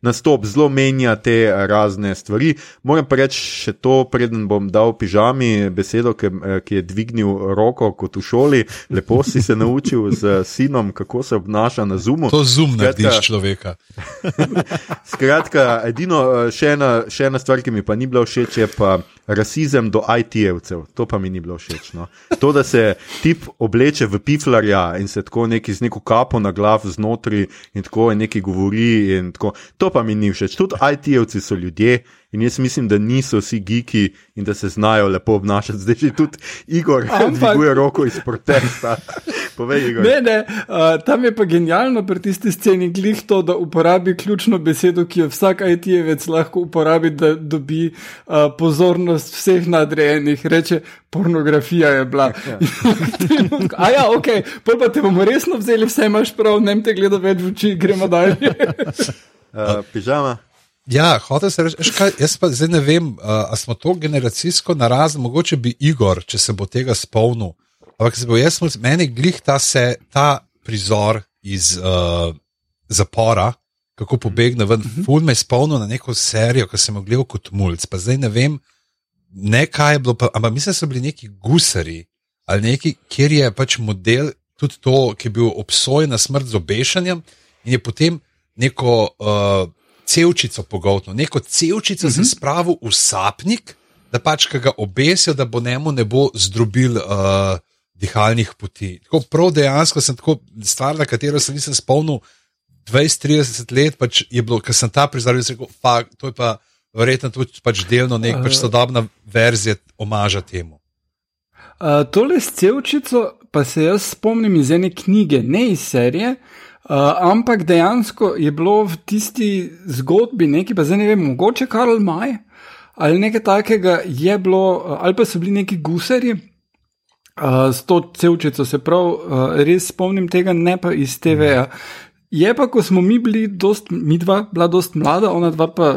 Speaker 1: nastop zelo menja te razne stvari. Moram pa reči še to, preden bom dal pižami besedo, ki, eh, ki je dvignil roko kot v šoli. Lepo si se naučil z sinom, kako se obnaša na zumu.
Speaker 4: To zum
Speaker 1: Skratka-
Speaker 4: narediš človeka.
Speaker 1: Skratka, edino, eh, še ena, še ena stvar, ki mi pa ni bila všeč, je pa rasizem do IT-jevcev. To pa mi ni bilo všeč. No. To, da se tip obleče v piflarja in se tako neki z neko kapo na glav znotraj in tako in neki govori. In tako, to pa mi ni všeč. Tudi IT-jevci so ljudje. In jaz mislim, da niso vsi geeki in da se znajo lepo obnašati. Zdaj že tudi Igor
Speaker 3: Ampak-
Speaker 1: dviguje roko iz protesta. Povej, Igor.
Speaker 3: Ne, ne, uh, tam je pa genialno pri tisti sceni glih to, da uporabi ključno besedo, ki jo vsak IT-jevec lahko uporabi, da dobi uh, pozornost vseh nadrejenih. Reče, pornografija je bila. A ja, ok, pa te bomo resno vzeli, vse imaš prav, ne te gleda več v oči, gremo dalje.
Speaker 1: Uh, pižama.
Speaker 4: Ja, hotel sem reči, kaj, jaz pa zdaj ne vem, uh, ali smo to generacijsko narazen, mogoče bi Igor, če se bo tega spomnil. Ampak se bo jaz, meni glih ta, se, ta prizor iz uh, zapora, kako pobegne ven, ful me je spomnil na neko serijo, ki sem jo gledal kot mulj. Pa zdaj ne vem, ne kaj je bilo, pa, ampak mislim, da so bili neki gusari ali neki, kjer je pač model tudi to, ki je bil obsojen na smrt z obešanjem in je potem neko. Uh, Cevčico pogoltno, neko cevčico uh -huh. si spravil v sapnik, da pač ga obesijo, da bo njemu ne bo zdrobil uh, dihalnih poti. Tako prav dejansko sem tako stvar, na katero se nisem spomnil 20-30 let, pač je bilo, ker sem ta prizor rekel, fuck, to je pa verjetno tudi pač delno nek pač sodobna verzija omaža temu.
Speaker 3: Uh, tole s cevčico pa se jaz spomnim iz ene knjige, ne iz serije. Uh, ampak dejansko je bilo v tisti zgodbi nekaj, pa zdaj ne vem, mogoče Karl Maj ali nekaj takega je bilo, uh, ali pa so bili neki gusari uh, s to cevčico, se prav, uh, res spomnim tega, ne pa iz TV-ja. Je pa, ko smo mi bili, dost, mi dva, bila dost mlada, ona dva pa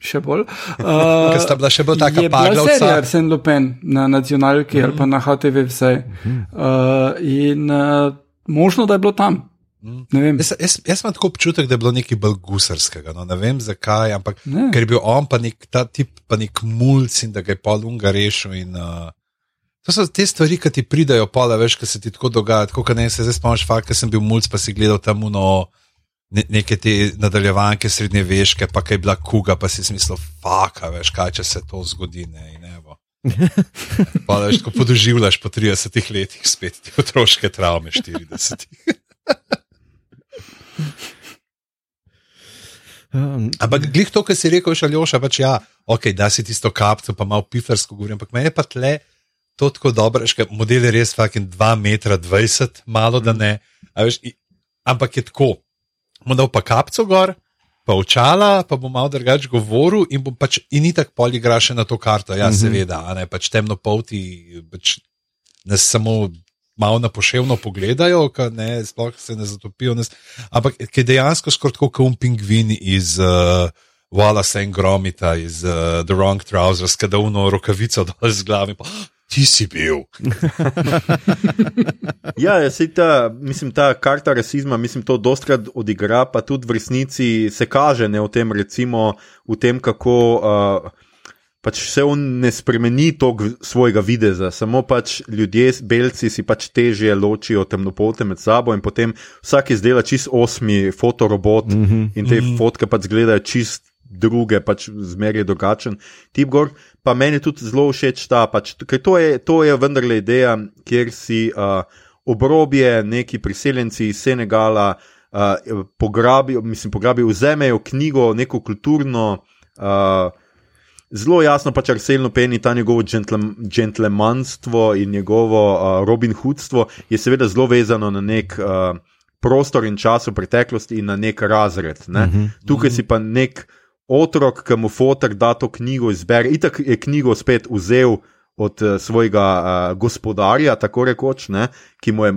Speaker 3: še bolj. Uh,
Speaker 4: Ker sta bila še bolj taka
Speaker 3: je bila
Speaker 4: paglavca.
Speaker 3: Arsene Lupin na nacionalki mm -hmm. ali pa na HTV vsaj. Uh, in uh, možno, da je bilo tam. Ne vem.
Speaker 4: Jaz, jaz, jaz imam tako občutek, da je bilo nekaj bolj gusarskega. No, ne vem zakaj, ampak
Speaker 3: Ne.
Speaker 4: ker je bil on pa nek ta tip, pa nek mulj in da ga je pol unga rešil. In, uh, to so te stvari, ki ti pridajo pola, veš, kaj se ti tako dogaja. Tako, kot ne se zdaj spomniš, fakt, ker sem bil mulj, pa si gledal tam uno. Ne, neke te nadaljevanke srednjeveške, pa kaj je bila kuga, pa si mislil, faka, veš, kaj če se to zgodi. Ne, evo. Pa veš, ko podoživljaš po 30 letih spet te otroške travme, 40.
Speaker 2: Um,
Speaker 4: Ampak glih to, kar si rekel, šaljoša, pač ja, ok, da si tisto kapco, pa malo pifersko govorim, ampak meni je pa tle to tako dobro, ker model je res fucking 2 metra 20, malo da ne, veš, ampak je tako, mu dal pa kapco gor, pa očala, pa bom malo drugače govoril in bom pač, in ni tako pol igra še na to karto, ja, seveda, a ne, pač temno polti, pač nas samo malo na poševno pogledajo, ka ne, sploh se ne zatopijo. Ne, ampak je dejansko skoraj kot un pingvin iz uh, Wallace and Gromita, iz uh, The Wrong Trousers, ki da uno rokavico dol z glave. Pa, "Ah, Ti si bil.
Speaker 1: Ja, sej ta, mislim, ta karta rasizma, mislim, to dostkrat odigra, pa tudi v resnici se kaže ne, v tem, recimo, v tem, kako uh, pač se on ne spremeni tog svojega videza, samo pač ljudje, belci si pač težje ločijo temnopolte med sabo in potem vsak izdela čist osmi fotorobot mm -hmm. in te mm -hmm. fotke pač izgledajo čist druge, pač zmeraj drugačen tip gor. Pa meni je tudi zelo všeč ta, pač, ker to je, to je vendarle ideja, kjer si uh, obrobje neki priseljenci iz Senegala uh, pograbijo, mislim, pograbijo, vzamejo knjigo, neko kulturno. Uh, Zelo jasno pač Arsenal Penny, ta njegovo džentlem, džentlemanstvo in njegovo uh, Robin Hoodstvo je seveda zelo vezano na nek uh, prostor in čas v preteklosti in na nek razred. Ne? Uh -huh. Tukaj si pa nek otrok, ki mu fotor da to knjigo izbere. Itak je knjigo spet vzel od uh, svojega uh, gospodarja, tako rekoč, ne, ki mu je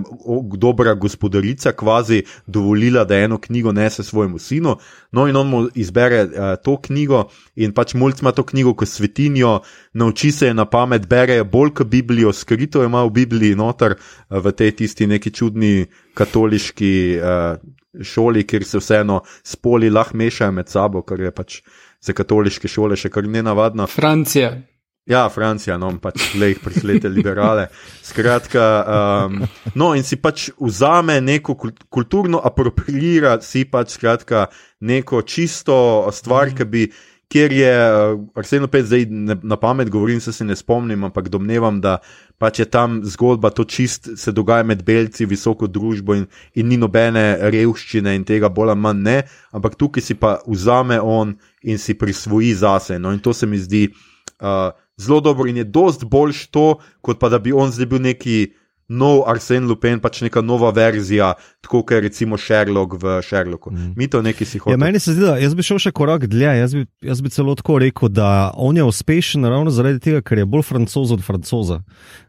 Speaker 1: dobra gospodarica kvazi dovolila, da eno knjigo nese svojemu sinu. No, in on mu izbere uh, to knjigo, in pač mulj ima to knjigo kot svetinjo, nauči se je na pamet, bere bolj kot Biblijo, skrito je ima v Bibliji noter, v tej tisti neki čudni katoliški. Uh, Šoli, kjer se vseeno spoli lahko mešajo med sabo, kar je pač za katoliške šole še kar nenavadno.
Speaker 3: Francija.
Speaker 1: Ja, Francija, no, pač le jih prislete liberale. Skratka, um, no, in si pač vzame neko kul- kulturno, apropriira si pač skratka, neko čisto stvar, ki bi. Ker je uh, Arsenal 5 zdaj ne, na pamet, govorim se, se ne spomnim, ampak domnevam, da pač je tam zgodba to čist, se dogaja med belci, visoko družbo in, in ni nobene revščine in tega bolj ali manj ne, ampak tukaj si pa vzame on in si prisvoji zase. No, in to se mi zdi uh, zelo dobro in je dost boljš to, kot pa da bi on zdaj bil neki nov Arsen Lupin, pač neka nova verzija, tako kot je recimo Sherlock v Sherlocku. Mm. Mi to neki si
Speaker 2: Ja,
Speaker 1: hočemo.
Speaker 2: meni se zdi, da jaz bi šel še korak dlje. Jaz bi, jaz bi celo tako rekel, da on je uspešen ravno zaradi tega, ker je bolj francoz od francoza.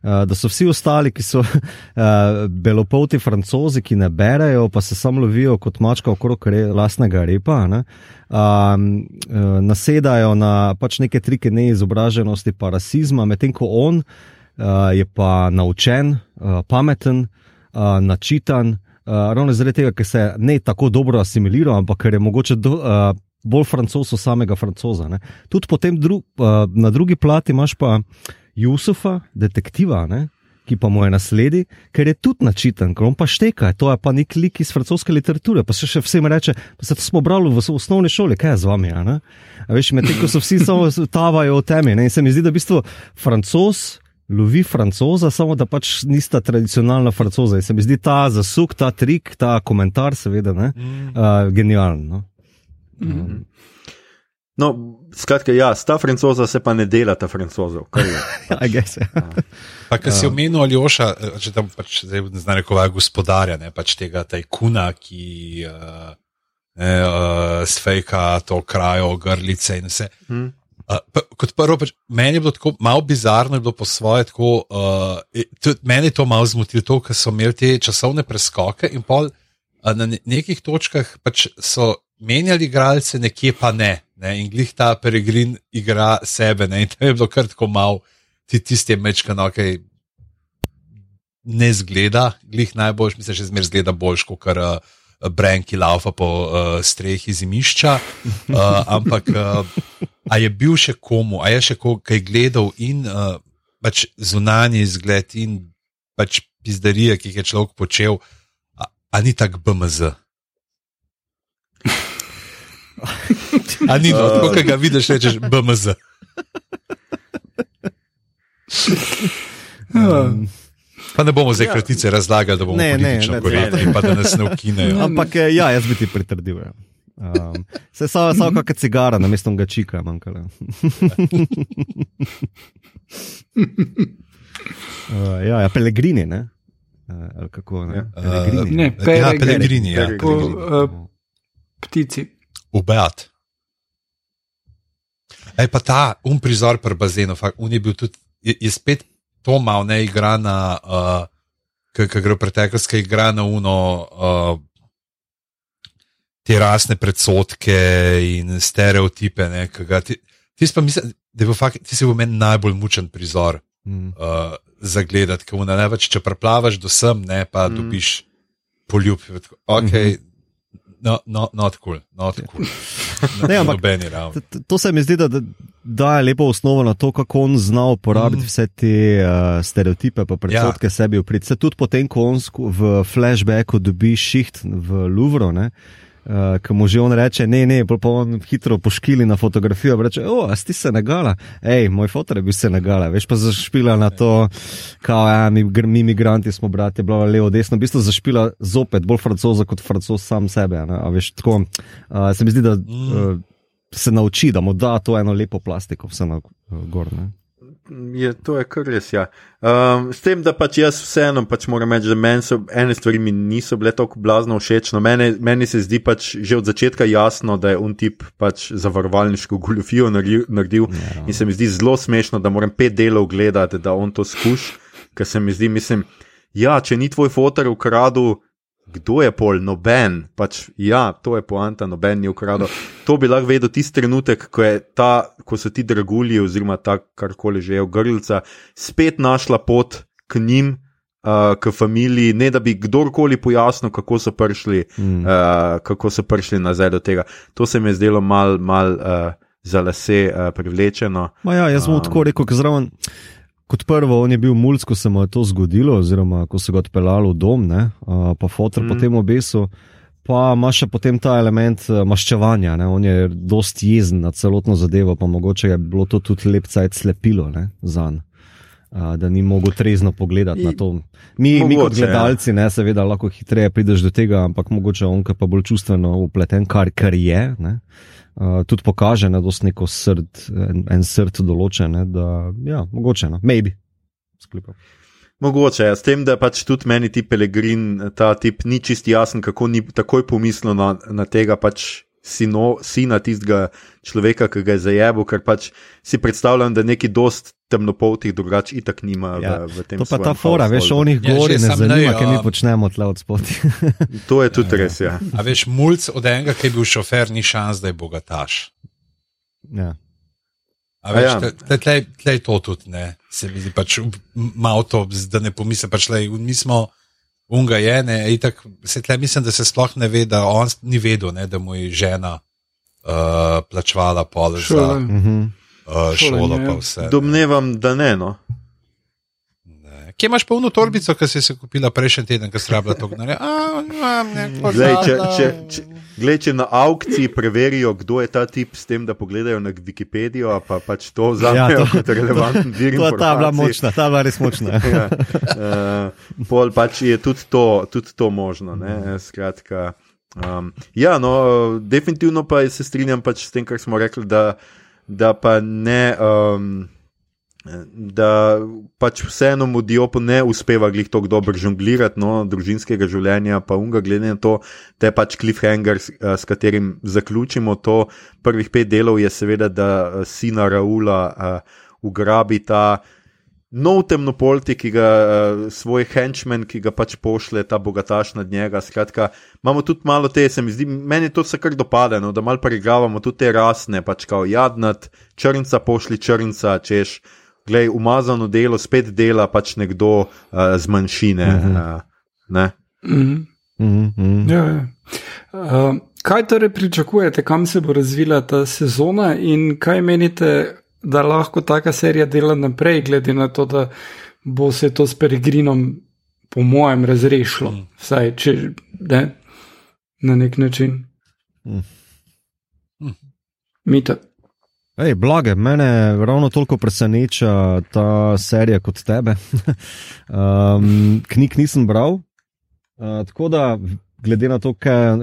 Speaker 2: Uh, da so vsi ostali, ki so uh, belopolti francozi, ki ne berejo, pa se samo lovijo kot mačka okrog re, lastnega repa. Ne? Um, uh, nasedajo na pač neke trike neizobraženosti, pa rasizma, medtem ko on uh, je pa naučen, uh, pameten, uh, načitan. Ravno zaradi tega, ker se ne tako dobro asimilira, ampak ker je mogoče do, bolj francos od samega francoza. Ne. Tudi potem dru, na drugi plati imaš pa Jusufa, detektiva, ne, ki pa mu je nasledi, ker je tudi načitan, ker on pa šteka, to je pa nek lik iz francoske literature. Pa se še vsem reče, pa se to smo brali v os- osnovni šoli, kaj je z vami. a ne? A veš, medtem ko so vsi samo tavajo v temi. Ne? In se mi zdi, da v bistvu francos lovi francoza, samo da pač nista tradicionalna francoza. In se mi zdi ta zasuk, ta trik, ta komentar, seveda, ne, uh, genijalen. No?
Speaker 1: No, skratka, ja, sta francoza se pa ne dela ta francozov. kar je.
Speaker 2: I guess, ja.
Speaker 4: Pa, kar si omenil, Aljoša, eh, če tam pač ne znam rekovaj gospodarja, ne pač tega tajkuna, ki uh, ne, uh, sfejka to krajo, grlice in vse.
Speaker 1: Hm.
Speaker 4: Uh, kot prvo, pač, meni je bilo tako malo bizarno, bilo po svoje tako. Uh, tudi meni je to malo zmotilo, to, ker so imeli te časovne preskoke in pol uh, na ne, nekih točkah pač so menjali igralce, nekje pa ne. ne in glih ta peregrin igra sebe. Ne, in tam je bilo kar tako malo, ti tisti mečkano, ki ne zgleda, glih najboljš, mislim, že zmer zgleda boljš, kot kar. Uh, Bren, ki laufa po uh, strehi zimišča, uh, ampak uh, a je bil še komu, a je še komu, ki je gledal in uh, pač zunanji izgled in pač pizdarije, ki jih je človek počel, a, a ni tak BMZ. A ni no, tako, kot ga vidiš, rečeš BMZ.
Speaker 2: Um,
Speaker 4: Pa ne bomo zdaj kratice razlagali, da bomo
Speaker 2: Ne, ne,
Speaker 4: politično
Speaker 2: ne,
Speaker 4: korektni,
Speaker 2: ne.
Speaker 4: pa da nas ne ukinejo.
Speaker 2: ampak eh, ja, jaz bi ti pritrdil. Ja. Um, se samo, samo kakšna cigara, na mesto ga čika, manjkala. uh, ja, ja, pelegrini, ne? Uh, ali kako ne?
Speaker 1: Ja.
Speaker 2: Pelegrini.
Speaker 3: Ne,
Speaker 4: Ja,
Speaker 3: Peregrini.
Speaker 4: Pelegrini, ja.
Speaker 1: Peregrini.
Speaker 3: Po, uh, ptici.
Speaker 4: Ubejat. Ej, pa ta um prizor pri bazenu, fakt, un je bil tudi, je, je spet to malo ne igra na, uh, ki gre v preteklost, ki igra na uno, uh, te rasne predsotke in stereotipe. Ne, ga ti, ti, pa mislim, da je bil fakt, ti si bil meni najbolj mučen prizor
Speaker 2: Mm.
Speaker 4: uh, za gledati, ker ne več, če preplavaš do sem, ne pa
Speaker 1: mm.
Speaker 4: dobiš poljub. Ok, mm -hmm. no, no, not cool, not cool.
Speaker 2: Ne, ampak-. To- to- se mi zdi, da da daje lepo osnovo na to, kako on zna uporabiti
Speaker 4: Mm.
Speaker 2: vse te uh, stereotipe, pa predsotke ja. sebi upriti. Se tudi potem, ko on v flashbacku dobi šiht v Louvru, ne, uh, ki mu že on reče, ne, ne, pa on hitro poškili na fotografijo, reče, o, a si ti Senegala, hej, moj fotor je bil Senegala, veš pa zašpila na to, kao, ja, mi, mi migranti smo bratje, bla, levo, desno, v bistvu zašpila zopet bolj francoza kot francos sam sebe, ne, a veš, tako, uh, se mi zdi, da uh, se nauči, da mu da to eno lepo plastiko, vse na uh, gor. Ne?
Speaker 1: Je, to je kar res. Ja. Um, s tem, da pač jaz vseeno pač moram reči, da meni so ene stvari mi niso bile tako blazno všeč. No, meni, meni se zdi pač že od začetka jasno, da je un tip pač zavarovalniško goljofijo naredil, naredil
Speaker 2: Ja.
Speaker 1: in se mi zdi zelo smešno, da moram pet delov gledati, da on to skuš, ker se mi zdi, mislim, ja, če ni tvoj fotor ukradel. Kdo je pol, noben, pač ja, to je poanta, noben ni ukradel. To bi lahko vedel tisti trenutek, ko, ta, ko so ti dragulji, oziroma ta karkoli že je v grlca, spet našla pot k njim, uh, k familiji, ne da bi kdorkoli pojasnil, kako so prišli,
Speaker 2: Mm.
Speaker 1: uh, kako so prišli nazaj do tega. To se mi je zdelo mal, mal uh, za lase uh, privlečeno.
Speaker 2: Ma ja, jaz bom
Speaker 1: Um.
Speaker 2: tako rekel, ker zraven. Kot prvo, on je bil mulj, ko se mu je to zgodilo, oziroma ko so ga odpeljali v dom, ne, uh, pa fotor mm.
Speaker 1: Mm.
Speaker 2: potem obesil. Pa ima še potem ta element uh, maščevanja, ne. on je dost jezen na celotno zadevo, pa mogoče je bilo to tudi lep cajt slepilo za njega. Da ni mogel trezno pogledati
Speaker 1: I-
Speaker 2: na to. Mi, mi kot
Speaker 1: Mogoče, ja.
Speaker 2: gledalci, ne, seveda, lahko hitreje prideš do tega, ampak mogoče on, ki je pa bolj čustveno upleten, kar, kar je. Ne, uh, tudi kaže, da je neko srd, en, en srd določen, ne, da ja, mogoče, no, maybe. Sklepam.
Speaker 1: Mogoče, ja, s tem, da pač tudi meni ti Pelegrin, ta tip ni čist jasen, kako ni takoj pomislil na, na tega pač sino, sina tistega človeka, ki ga je zajebil, ker pač si predstavljam, da neki dost temnopoltih drugače itak nima
Speaker 2: Ja,
Speaker 1: v, v tem
Speaker 2: To pa ta fora, veš, onih
Speaker 4: Ja,
Speaker 2: gori
Speaker 4: že
Speaker 2: ne zanima, kaj mi
Speaker 4: a-
Speaker 2: počnemo tle od spoti.
Speaker 1: To je tudi res, ja.
Speaker 4: A veš, mulj od enega, ki je bil šofer, ni šans, da je bogataš.
Speaker 2: ja.
Speaker 4: A
Speaker 1: A
Speaker 4: veš,
Speaker 1: ja.
Speaker 4: tle, tle, tle, je to tudi, ne, se mi zdi, pač malo to, da ne pomislim, pač le, mi smo, unga je, ne, itak, se tle mislim, da se sploh ne ve, da on ni vedel, ne, da mu je žena uh, plačevala pol za.
Speaker 2: Mhm.
Speaker 4: uh, šolo, pa
Speaker 3: ja.
Speaker 4: vse.
Speaker 1: Domnevam, da ne. No.
Speaker 4: Kje imaš polno torbico, ki si si kupila prejšnji teden, ki si rabila to gnare?
Speaker 1: Glej, če, če, če, glej, če na aukciji preverijo, kdo je ta tip, s tem, da pogledajo na Wikipedijo, pa pač to vzamejo
Speaker 2: Ja,
Speaker 1: ja,
Speaker 2: to-
Speaker 1: kot relevanten vir.
Speaker 2: To, ta je bila
Speaker 1: informacij.
Speaker 2: močna, ta bila res močna.
Speaker 1: ja, uh, pol pač je tudi to, tudi to možno. Ne? Skratka, um, ja, no, definitivno pa se strinjam pač s tem, kar smo rekli, da, da pa ne. Um, Da pač vseeno mu Diopu ne uspeva glih tako dobro žonglirati, no, družinskega življenja, pa unga, glede na to, je pač cliffhanger, s, eh, s katerim zaključimo to. Prvih pet delov je seveda, da eh, sina Raula uh, ugrabi ta nov temnopolti, ki ga uh, svoj henchman, ki ga pač pošle ta bogataš nad njega. Skratka, imamo tudi malo te, se mi zdi, meni to se kar dopade, no, da malo preigravamo tudi te rasne, pač kao jadnat, črnca pošli črnca, češ. Glej, umazano delo, spet dela pač nekdo uh, z manjšine. Uh -huh. uh, ne?
Speaker 3: Mhm.
Speaker 2: Mhm, mhm.
Speaker 3: Ja, ja. Uh, kaj torej pričakujete, kam se bo razvila ta sezona in kaj menite, da lahko taka serija dela naprej, glede na to, da bo se to s Peregrinom, po mojem, razrešilo,
Speaker 4: Mm.
Speaker 3: vsaj če ne, na nek način.
Speaker 2: Mm.
Speaker 4: Mm.
Speaker 3: Mita.
Speaker 2: Ej, blage, mene ravno toliko preseneča ta serija kot tebe. um, knjig nisem bral, uh, tako da, glede na to,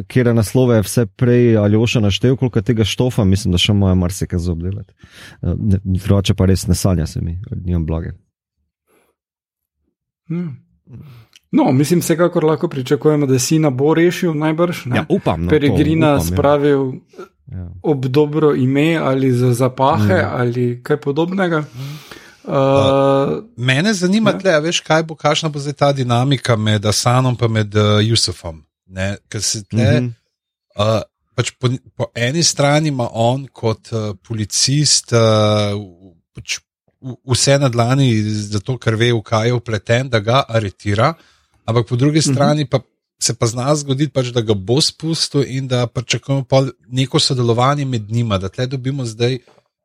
Speaker 2: kje naslove je vse prej Aljoša naštel, koliko tega štofa, mislim, da še moja marsikaj za obdelati. Uh, drugače pa res ne sanja se mi, nimam blage.
Speaker 3: Ja. No, mislim, vsekakor lahko pričakujemo, da sina bo rešil najbrž. Ne?
Speaker 2: Ja, upam, no,
Speaker 3: Peregrina
Speaker 2: to, upam,
Speaker 3: spravil
Speaker 2: Ja. Ja.
Speaker 3: ob dobro ime ali za zapahe
Speaker 2: Mm.
Speaker 3: ali kaj podobnega. Uh,
Speaker 4: Mene zanima,
Speaker 3: Ja.
Speaker 4: tle, veš, kaj bo, kakšna bo zdaj ta dinamika med Asanom in med uh, Jusufom. Ne? Ker se tle,
Speaker 2: Mhm.
Speaker 4: uh, pač po, po eni strani ima on kot uh, policist uh, pač vse na dlani, zato ker ve, v kaj je upleten, da ga aretira, ampak po drugi strani pa se pa zna zgoditi, pač, da ga bo spustil in da pričakujemo neko sodelovanje med njima, da tle dobimo zdaj.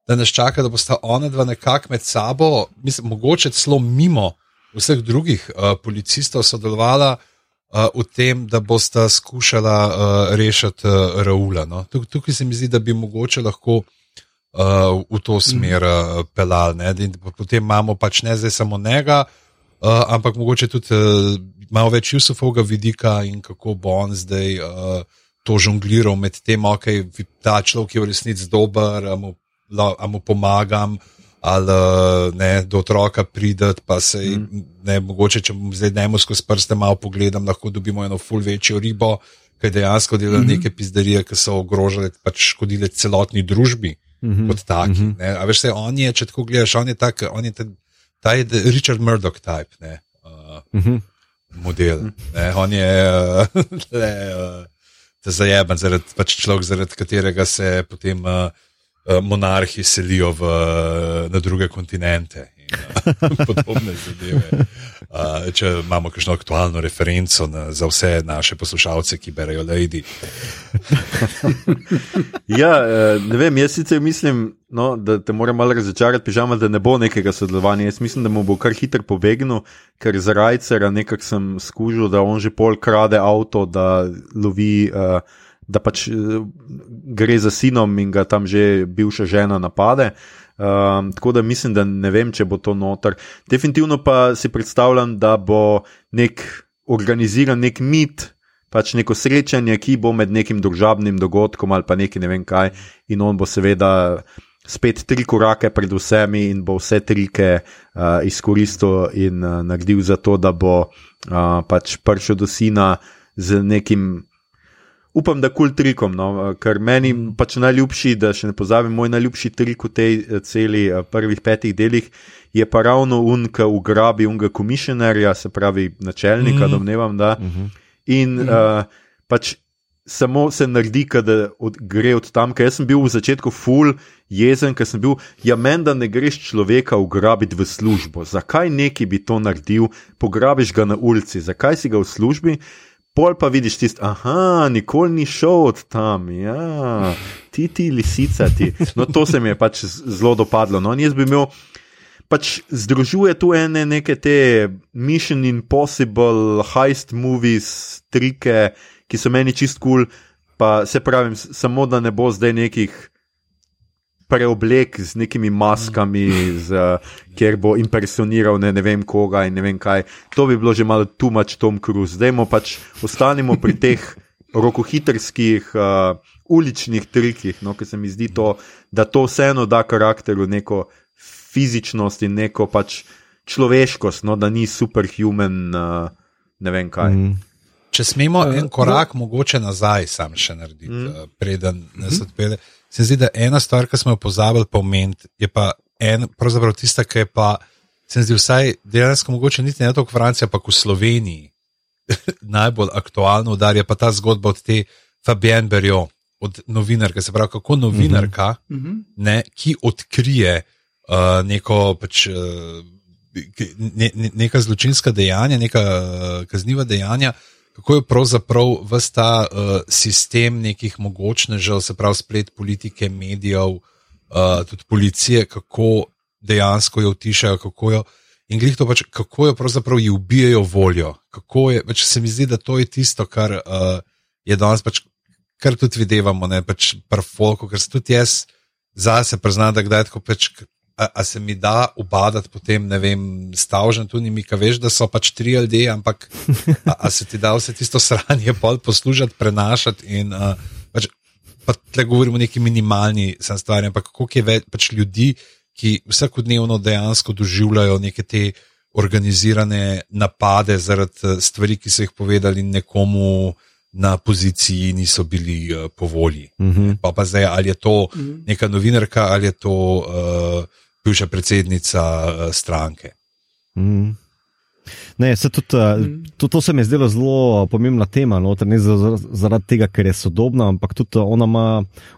Speaker 4: Da nas čaka, da bosta ona dva nekako med sabo, mislim, mogoče celo mimo vseh drugih uh, policistov sodelovala uh, v tem, da bosta skušala uh, rešiti uh, Raula. No? Tuk, tukaj se mi zdi, da bi mogoče lahko uh, v to smer uh, pelali. Potem imamo pač ne zdaj samo njega, uh, ampak mogoče tudi uh, malo več Jusufovega vidika in kako bo on zdaj uh, to žongliral med tem, ok, ta človek je v resnici dober, a mu, la- a mu pomagam. Ali ne, do otroka prideti, pa se mm. ne, mogoče, če zdaj dnevno skozi prste malo pogledam, lahko dobimo eno ful večjo ribo, ki dejansko delala mm -hmm. neke pizderije, ki so ogrožale, pač škodile celotni družbi mm -hmm. kot taki. Mm -hmm. A veš, se on je, če tako gledaš, on je tak, on je ta, ta je Richard Murdoch type, ne, uh,
Speaker 2: Mhm.
Speaker 4: Model. Ne, on je uh, le, uh, zajeban, zaradi pač človek, zaradi katerega se potem uh, uh, monarhi selijo v, na druge kontinente. In, uh, Podobne zadeve. Uh, če imamo kakšno aktualno referenco na, za vse naše poslušalce, ki berejo Lady.
Speaker 1: Ja, eh, ne vem, jaz sicer mislim, no, da te moram malo razočarati, pižama, da ne bo nekega sodelovanja. Jaz mislim, da mu bo kar hitro pobegnil, ker za Rajcera nekako sem skužil, da on že pol krade avto, da lovi, uh, da pač uh, gre za sinom in ga tam že bivša žena napade. Um, tako da mislim, da ne vem, če bo to noter. Definitivno pa si predstavljam, da bo nek organiziran nek mit, pač neko srečanje, ki bo med nekim družabnim dogodkom ali pa nekaj ne vem kaj, in on bo seveda spet tri korake pred vsemi in bo vse trike uh, izkoristil in uh, naredil za to, da bo uh, pač prišel do sina z nekim. Upam, da kul cool trikom, no, ker meni pač najljubši, da še ne pozabim, moj najljubši trik v tej celi prvih petih delih je pa ravno un, ki ugrabi unga komisionerja, se pravi načelnika, mm. domnevam, da. Mm -hmm. In mm. uh, pač samo se naredi, da od, gre od tam, ker sem bil v začetku full jezen, ker sem bil, ja, meni, da ne greš človeka ugrabiti v službo. Zakaj neki bi to naredil, pograbiš ga na ulici, zakaj si ga v službi? Pol pa vidiš tisto, aha, nikoli ni šel od tam, ja, ti ti lisica ti. No, to se mi je pač zelo dopadlo. No, jaz bi imel pač združuje tu ene neke te Mission Impossible, heist movies, trike, ki so meni čist kul, cool, pa se pravim, samo da ne bo zdaj nekih. Preoblek z nekimi maskami, z, kjer bo impresioniral ne, ne vem koga in ne vem kaj. To bi bilo že malo too much Tom Cruise. Zdaj pač ostanimo pri teh rokohitrskih uh, uličnih trikih, no, ker se mi zdi to, da to vseeno da karakteru neko fizičnost in neko pač človeškost, no, da ni superhuman, uh, ne vem kaj. Mm.
Speaker 4: Če smemo uh, en korak, no. mogoče nazaj, sam še narediti, mm. uh, preden nas mm. odpele. Se zdi, da ena stvar, ki smo jo pozabili pomeniti, je pa en, pravzaprav tista, ki je pa, se zdi, vsaj dejansko mogoče niti ne toliko Francija, ampak v Sloveniji najbolj aktualno udarja pa ta zgodba od te Fabienne Berjo, od novinarke, se pravi, kako novinarka, mm -hmm. ne, ki odkrije uh, neko pač. Uh, Ne, ne, neka zločinska dejanja, neka uh, kazniva dejanja, kako je pravzaprav vse ta uh, sistem nekih mogočnežev, se pravi splet politike, medijev, uh, tudi policije, kako dejansko jo utišajo, kako jo in glih to pač, kako jo pravzaprav ji ubijajo voljo. Je, pač se mi zdi, da to je tisto, kar uh, je danes, pač, kar tudi videvamo, ne pač prfolko, ker se tudi jaz zase priznam, da kdaj tako pač a, a se mi da ubadati potem, ne vem, stavžen tu nimi, ki veš, da so pač tri ljudi, ampak a, a se ti da vse tisto sranje pol poslužati, prenašati in a, pač, pa tle govorimo o neki minimalni stvari, ampak kako je več pač ljudi, ki vsakodnevno dejansko doživljajo neke te organizirane napade zaradi stvari, ki so jih povedali nekomu na poziciji niso bili uh, po volji. Uh mhm. -huh. pa, pa zdaj, ali je to uh mhm. -huh. neka novinarka, ali je to uh, bivša predsednica uh, stranke.
Speaker 2: Mm. Ne, se tudi, mm. to, to se mi je zdelo zelo pomembna tema, no, ne zaradi tega, ker je sodobna, ampak tudi ona, ma,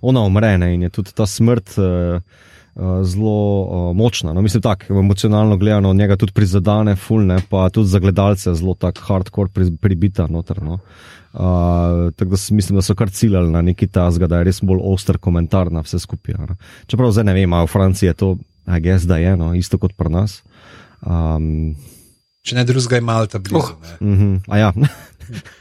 Speaker 2: ona umre ne, in je tudi ta smrt uh, zelo uh, močna. No, mislim, tako emocionalno gledano, njega tudi prizadene, fulne, pa tudi za gledalce zelo tako hardcore pri, pribita. Noter, no. uh, tako da mislim, da so kar ciljali na neki tasga, da je res bolj oster komentar na vse skupaj. Čeprav zdaj ne vem, v Franciji je to a gess da je, no, isto kot pri nas. Um,
Speaker 4: Če ne drugega, je malo ta blizu.
Speaker 2: Oh. Uh -huh. ja.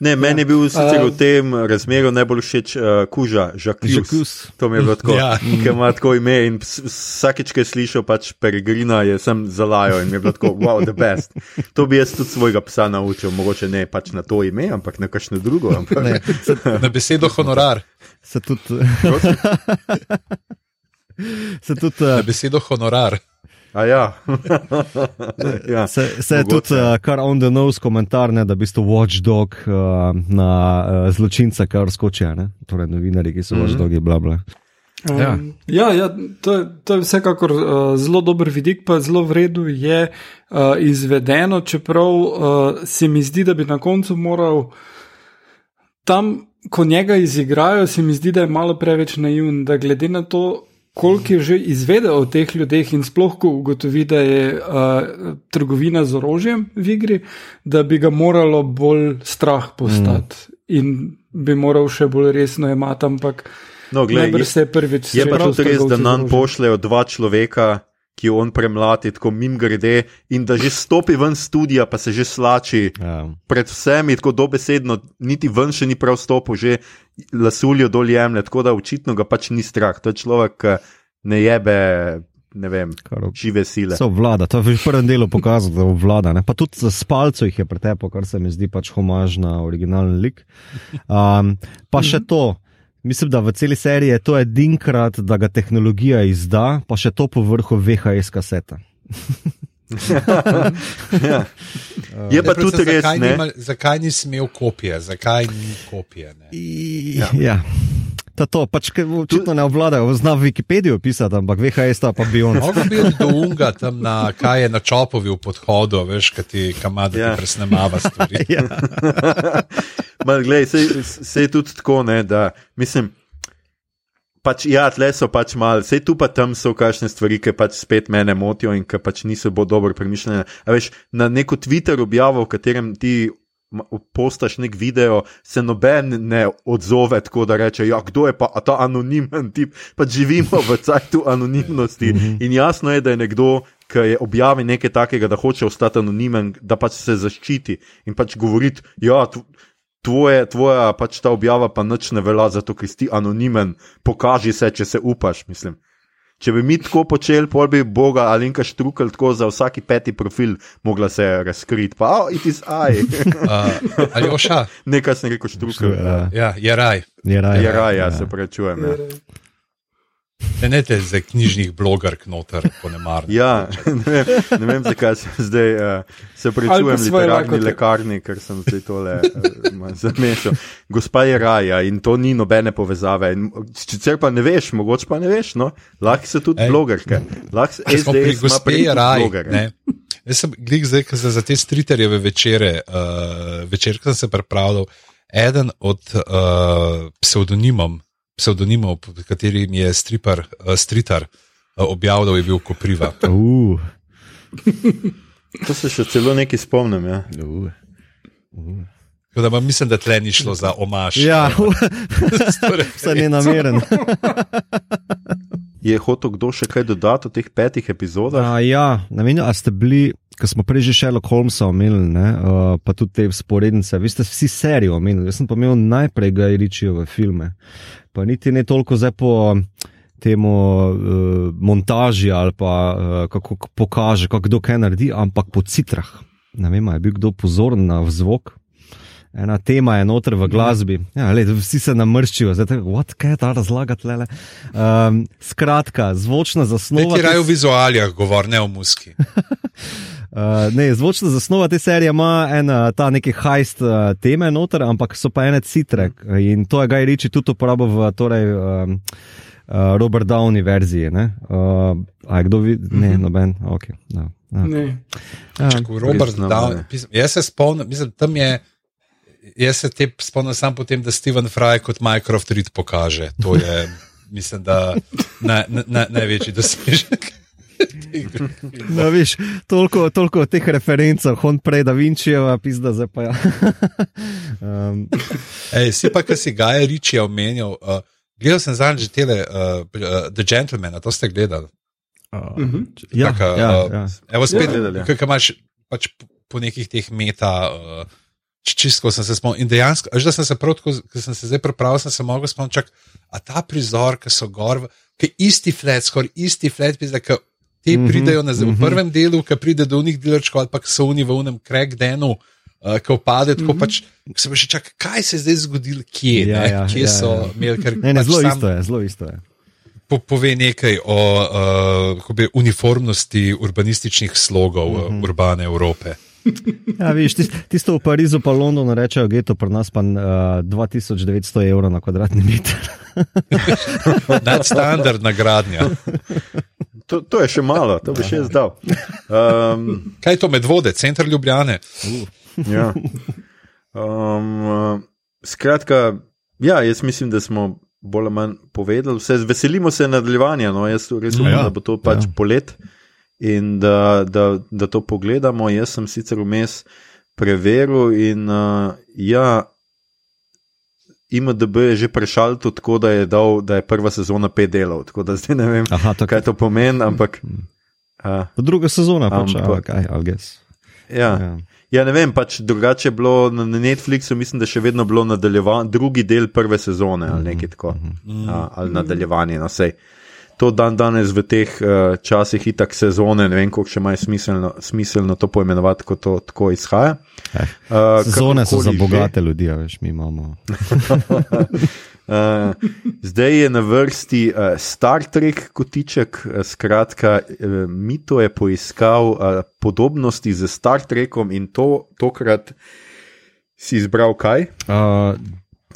Speaker 1: Ne, meni je bil sicer v tem razmeru najbolj všeč uh, kuža, žakus. To mi je bilo tako, ja. ki ima tako ime. In vsakeč, ki je slišal pač peregrina, je sem zalajal in mi je bilo tako, wow, the best. To bi jaz tudi svojega psa naučil, mogoče ne pač na to ime, ampak na kakšno drugo. Ampak... Ne,
Speaker 4: se, na besedo honorar.
Speaker 2: Se tudi. se tudi. Uh,
Speaker 4: besedo honorar.
Speaker 1: Ja.
Speaker 2: ja. Se, se je tudi uh, kar on the nose komentar, ne, da bi bil watchdog uh, na uh, zločince, kar skočijo, torej novinari, ki so mm -hmm. watchdogi, bla bla.
Speaker 3: Um, ja, ja, ja to, je, to je vsekakor uh, zelo dober vidik, pa zelo v redu je uh, izvedeno, čeprav uh, se mi zdi, da bi na koncu moral tam, ko njega izigrajo, se mi zdi, da je malo preveč naivn, da glede na to, koliko je že izvedel o teh ljudeh in sploh, ko ugotovi, da je uh, trgovina z orožjem v igri, da bi ga moralo bolj strah postati mm. in bi moral še bolj resno imati. Ampak no, gled, je, prvič,
Speaker 1: je pa tudi res, da nam pošljajo dva človeka. Ki jo on premlati, tako mim grede, in da že stopi ven studija, pa se že slači ja. pred vsemi, tako dobesedno, niti ven še ni prav stopil, že lasuljo dol jemlje, tako da očitno ga pač ni strah. To je človek, ki ne jebe. Ne vem, Kar, žive sile.
Speaker 2: So vlada, to je v prvem delu pokazal, da vlada. Ne? Pa tudi za spalco jih je pretepo, kar se mi zdi pač homaž na originalni lik. Um, pa še to, Mislim, da v celi seriji je to edinkrat, da ga tehnologija izda, pa še to po vrhu VHS kaseta.
Speaker 1: ja. Je pa tudi res,
Speaker 4: zakaj,
Speaker 1: ne?
Speaker 4: nima, zakaj ni smel kopije, zakaj ni kopije. Ne?
Speaker 2: Ja. ja. Ta to, pač, ker očitno ne obvladajo, zna Wikipedijo pisati, ampak VHS ta pa bi on.
Speaker 4: Mogoče bi bil do unga tam na kaj je na čopovi v podhodu, veš, kaj ti kamada
Speaker 1: Ja.
Speaker 4: presnemava stvari.
Speaker 2: Ja.
Speaker 1: Mal, glej, sej, sej je tudi tako, ne, da mislim. Pač, ja, tle so pač malo, vse tu pa tam so kakšne stvari, ki pač spet mene motijo in ki pač niso bolj dobro premišljene. A veš, na neko Twitter objavo, v katerem ti postaš nek video, se noben ne odzove tako, da reče: Ja, kdo je pa ta anonimen tip? Pač živimo v cajtu anonimnosti in jasno je, da je nekdo. Ki je objavil nekaj takega, da hoče ostati anonimen, da pač se zaščiti in pač govoriti, ja, tv- tvoje, tvoja pač ta objava pa nič ne velja, zato ker si anonimen, pokaži se, če se upaš. Mislim. Če bi mi tako počeli, pol bi Boga ali nekaj štrukel tako za vsaki peti profil mogla se razkriti. Pa, oh, it is I.
Speaker 4: Uh, ali oša,
Speaker 1: nekaj sem rekel štrukel.
Speaker 2: Ja.
Speaker 4: ja, je raj.
Speaker 2: Je raj.
Speaker 1: Je raj, ja, se prečujem. Ja.
Speaker 4: Ne, ne te za knjižnih blogerk noter, ko ne mar.
Speaker 1: Ja, ne vem, ne vem zakaj sem zdaj uh, se
Speaker 3: svoje
Speaker 1: literarni
Speaker 3: lakote.
Speaker 1: lekarni, ker sem zdaj tole uh, zamešal. Gospa je raja in to ni nobene povezave. In, sicer pa ne veš, mogoče pa ne veš, no? lahko so tudi
Speaker 4: Ej.
Speaker 1: blogerke. Lahko SDS ima
Speaker 4: gospe
Speaker 1: tudi
Speaker 4: Raj. Jaz sem glik zdaj, ker sem za te striterjeve večere, uh, večer, ko sem se pripravljal, eden od uh, psevdonimov, psevdonimov, pod katerim je stripar, uh, stritar uh, objavil, da je bil Kopriva.
Speaker 2: Uh,
Speaker 1: To se še celo nekaj spomnim. Ja.
Speaker 2: uh.
Speaker 4: Tako da pa mislim, da tle ni šlo za omaš.
Speaker 2: Ja, vse ne nameren.
Speaker 1: Je hotel kdo še kaj dodati v teh petih epizodah?
Speaker 2: A, ja, ne vem, a ste bili, ko smo prej že Sherlock Holmesa omenili, ne, uh, pa tudi te sporednice. Vi ste vsi serijo omenili, jaz sem pa imel najprej Gaj Ričijo v filme. Pa niti ne toliko zdaj po temu uh, montaži ali pa uh, kako pokaže, kako kdo kaj naredi, ampak po citrah. Ne vem, je bil kdo pozoren na zvok. Ena tema je noter v glasbi. Ja, lej, vsi se namrščijo, zdaj what, kaj je ta razlaga tle. Um, skratka, zvočna
Speaker 4: Ne
Speaker 2: zasnova.
Speaker 4: ti
Speaker 2: te
Speaker 4: raje o vizualijah govor, ne o muski.
Speaker 2: Uh, ne, zvočna zasnova te serije ima ena, ta neki hajst uh, teme noter, ampak so pa ene citre. In to je Gaj Riči tudi uporabil v torej, um, uh, Robert Downey verziji. Ne? Uh, a kdo vidi? Ne, noben. Okay, no, no.
Speaker 3: Ne.
Speaker 2: Ja,
Speaker 4: Ko Robert pisem, jaz se spomnim, mislim, tam je. Jaz se te spomnim samo potem, da Steven Fry kot Minecraft Reed pokaže. To je, mislim, da na, na, na, največji dosežek.
Speaker 2: no, viš, toliko, toliko teh referencah, on prej da Vinčijeva, pizda zdaj pa ja. um,
Speaker 4: Ej, si pa, ki si Gaja Riči omenjal, uh, gledal sem zadnjič že tele uh, uh, The Gentleman, a to ste gledali.
Speaker 2: uh,
Speaker 3: Mhm.
Speaker 2: ja,
Speaker 4: Taka,
Speaker 2: ja,
Speaker 4: uh,
Speaker 2: ja.
Speaker 4: Evo spet,
Speaker 1: ja.
Speaker 4: ja, ki imaš pač po, nekih teh meta. Uh, Čisto sem se spomnil. In dejansko, veš, da sem se prav tako, ko sem se zdaj pripravil, sem se mogel spomniti, a ta prizor, ki so gor, ki isti flat, skoraj isti flat, pizda, ki ti
Speaker 2: Mhm,
Speaker 4: pridejo nazaj.
Speaker 2: mhm.
Speaker 4: V prvem delu, ki pride do unih delerčkov, ali pa so oni v unem crackdenu, uh, ki opade, tako pač se pa še čaka, kaj se je zdaj zgodilo, kje,
Speaker 2: Mhm. Ja,
Speaker 4: ne,
Speaker 2: ja,
Speaker 4: kje
Speaker 2: ja,
Speaker 4: so
Speaker 2: ja.
Speaker 4: imeli, ker
Speaker 2: Ne, ne,
Speaker 4: pač
Speaker 2: zelo isto je, zelo isto je.
Speaker 4: po, pove nekaj o uh, kako bi, uniformnosti urbanističnih slogov uh -huh. urbane Evrope.
Speaker 2: Ja, viš, tis, tisto v Parizu, pa Londonu rečejo geto, pri nas pa uh, 2900 evrov na kvadratni meter.
Speaker 4: Nadstandardna gradnja.
Speaker 1: To, to je še malo, to bi še jaz dal. Um,
Speaker 4: Kaj je to medvode, center Ljubljane?
Speaker 1: ja. um, uh, skratka, ja, jaz mislim, da smo bolj ali manj povedali. Vse, veselimo se nadaljevanja. No? Jaz res upam,
Speaker 2: Ja,
Speaker 1: da bo to pač
Speaker 2: ja.
Speaker 1: polet in da, da, da to pogledamo. Jaz sem sicer vmes preveril in uh, ja. IMDB je že prešaltil tako, da je, dal, da je prva sezona pet delov. Tako da zdaj ne vem,
Speaker 2: Aha, tako.
Speaker 1: kaj to pomeni, ampak. Uh,
Speaker 2: Druga sezona, pač,
Speaker 1: Ampak-
Speaker 2: kaj, ali gess.
Speaker 1: ja.
Speaker 2: Ja.
Speaker 1: Ja, ne vem, pač drugače je bilo na na Netflixu, mislim, da še vedno bilo nadaljevanje, drugi del prve sezone ali nekaj tako, a, ali nadaljevanje. No, sej. To dan danes v teh uh, časih itak sezone, ne vem, koliko še ima smiselno, smiselno to poimenovati, ko to tako izhaja.
Speaker 2: Eh,
Speaker 1: Uh,
Speaker 2: Sezone so za
Speaker 1: kakorkoli že.
Speaker 2: bogate ljudi, a veš, mi imamo.
Speaker 1: Uh, zdaj je na vrsti uh, Star Trek kotiček, uh, skratka, uh, Mito je poiskal uh, podobnosti z Star Trekom in to tokrat si izbral kaj?
Speaker 2: Uh,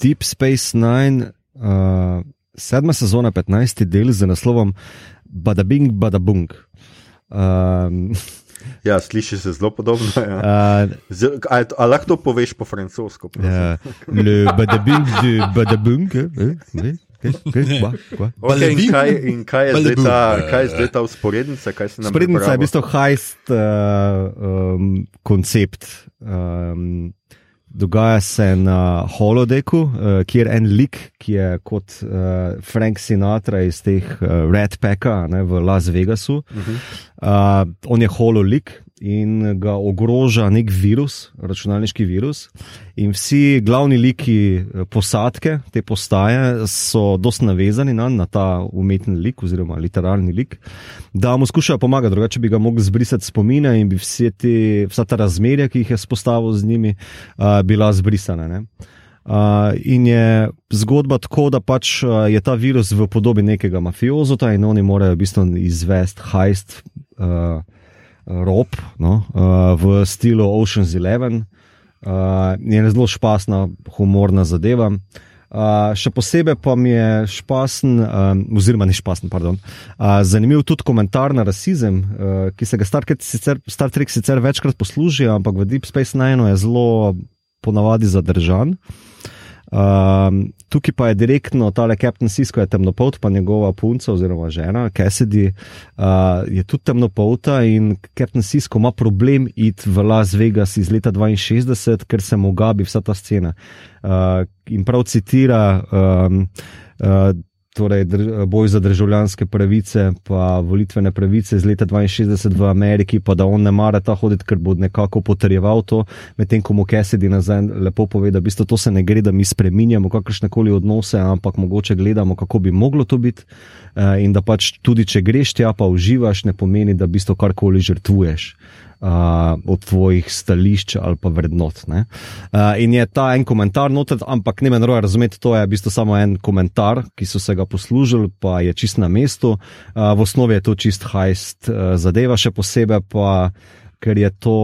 Speaker 2: Deep Space Nine, uh, sedma sezona, 15. del z naslovom Badabing, Badabung. Um,
Speaker 1: Ja, sliši se zelo podobno. Ja.
Speaker 2: uh,
Speaker 1: Z, a, je to- a lahko to poveš po francosko?
Speaker 2: ja, le Badabing, de Badabung. eh, eh, eh, eh, eh, kva, kva.
Speaker 1: Okay, in, kaj, in kaj je zdaj ta, kaj je zdaj ta usporednica?
Speaker 2: Sprednica je v bistvu heist uh, um, koncept. Um, dogaja se na Holodeku, uh, kjer en lik, ki je kot uh, Frank Sinatra iz teh uh, Red Packa ne, v Las Vegasu. Uh -huh. uh, on je hololik in ga ogroža nek virus, računalniški virus. In vsi glavni liki eh, posadke te postaje so dosti navezani na, na ta umetni lik oziroma literarni lik, da mu skušajo pomagati, drugače bi ga mogli zbrisati spomine in bi te, vsa ta razmerja, ki jih je spostavil z njimi, uh, bila zbrisana. Ne? Uh, in je zgodba tako, da pač uh, je ta virus v podobi nekega mafiozota in oni morajo v bistvu izvesti heist, uh, rob no, uh, v stilu Ocean's Eleven. Uh, je zelo špasna, humorna zadeva. Uh, še posebej pa mi je špasen, um, oziroma ni špasen, pardon, uh, zanimiv tudi komentar na rasizem, uh, ki se ga Star sicer, Star Trek sicer večkrat posluži, ampak v Deep Space Nine je zelo ponavadi zadržan. Um, tukaj pa je direktno tale Captain Sisko, je temnopolt, pa njegova punca oziroma žena, Cassidy, uh, je tudi temnopolta in Captain Sisko ima problem iti v Las Vegas iz leta 62, ker se mu gabi vsa ta scena. Uh, in prav citira. Um, uh, Torej, boj za državljanske pravice, pa volitvene pravice iz leta 62 v Ameriki, pa da on ne mara ta hoditi, ker bo nekako potrjeval to, medtem ko mu Cassidy nazaj lepo pove, da v bistvu to se ne gre, da mi spreminjamo kakršne koli odnose, ampak mogoče gledamo, kako bi moglo to biti. Uh, in da pač tudi, če greš tja, pa uživaš, ne pomeni, da v bistvu karkoli žrtvuješ. Uh, od tvojih stališč ali pa vrednot. Uh, in je ta en komentar, noter, ampak ne meni roja razumeti, to je v bistvu samo en komentar, ki so se ga poslužili, pa je čist na mestu. Uh, v osnovi je to čist hajst uh, zadeva, še posebej pa. Ker je to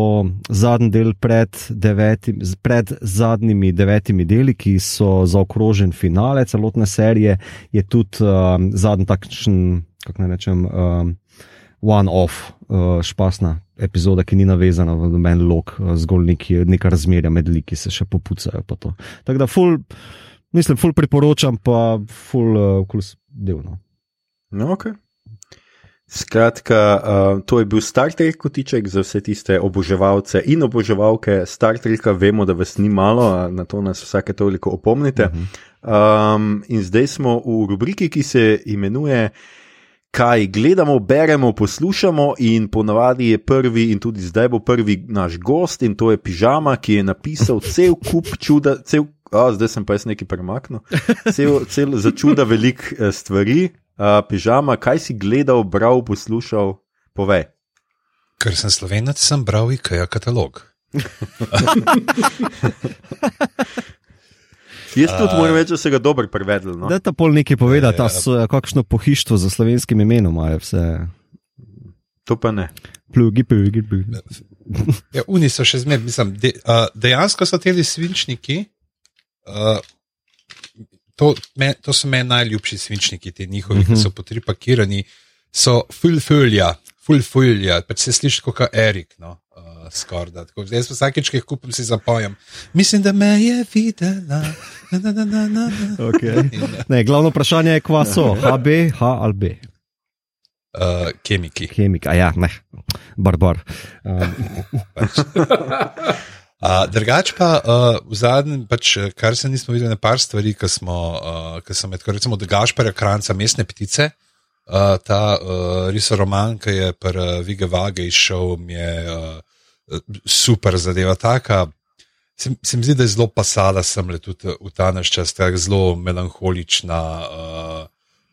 Speaker 2: zadnji del pred, devetim, pred zadnjimi devetimi deli, ki so zaokrožen finale celotne serije, je tudi um, zadnji takšen, kako naj rečem, um, one-off, uh, špasna epizoda, ki ni navezana v noben lok, uh, zgolj neki, neka razmerja med liki se še popucajo. Tako da, ful, mislim, ful priporočam, pa ful, uh, kul del. No.
Speaker 1: No, okay. Skratka, uh, to je bil Star Trek kotiček za vse tiste oboževalce in oboževalke Star Treka. Vemo, da vas ni malo, na to nas vsake toliko opomnite. Um, in zdaj smo v rubriki, ki se imenuje Kaj gledamo, beremo, poslušamo, in ponavadi je prvi, in tudi zdaj bo prvi naš gost, in to je pižama, ki je napisal cel kup čuda, cel, a, zdaj sem pa jaz nekaj premaknil, cel, cel za čuda velik eh, stvari. Uh, pižama, kaj si gledal, bral, poslušal, povej.
Speaker 4: Ker sem slovenec, sem bral IKEA katalog.
Speaker 1: Jaz tudi moram reči, da se ga dobro prevedel. No?
Speaker 2: Da ta pol nekaj poveda, ta
Speaker 4: Ja.
Speaker 2: s- kakšno pohištvo za slovenskim imenom imajo vse.
Speaker 1: To pa ne.
Speaker 2: Plugi, plugi, plugi.
Speaker 4: Ja, Uni so še zmeraj, mislim, de, uh, dejansko so ti svinčniki. Uh, to, me, to so meni najljubši svinčniki, ti njihovi, uh -huh. ki so potripakirani, so fulfulja, fulfulja, pač se sliši kot Erik. No? Skorda. Tako, pa vsakeč, ki jih kupim, si zapojem. Mislim, da me je videla. Na, na, na, na, na.
Speaker 2: Okay.
Speaker 4: In,
Speaker 2: Ne, glavno vprašanje je, kva so, HB, H ali B.
Speaker 4: uh, kemiki.
Speaker 2: Kemik, a ja, ne, barbar. Um,
Speaker 4: Uh, drugač pa uh, v zadnjem, pač, eh, kar se nismo videli, na par stvari, ki smo, uh, ki med, kot recimo, od Gašpara Kranca, mestne ptice. Uh, ta uh, risoroman, ki je pri uh, Vige Vage izšel, mi je uh, super zadeva. Taka, se, se mi zdi, da je zelo pasala sem le tudi v ta naš čas, zelo melankolična, uh,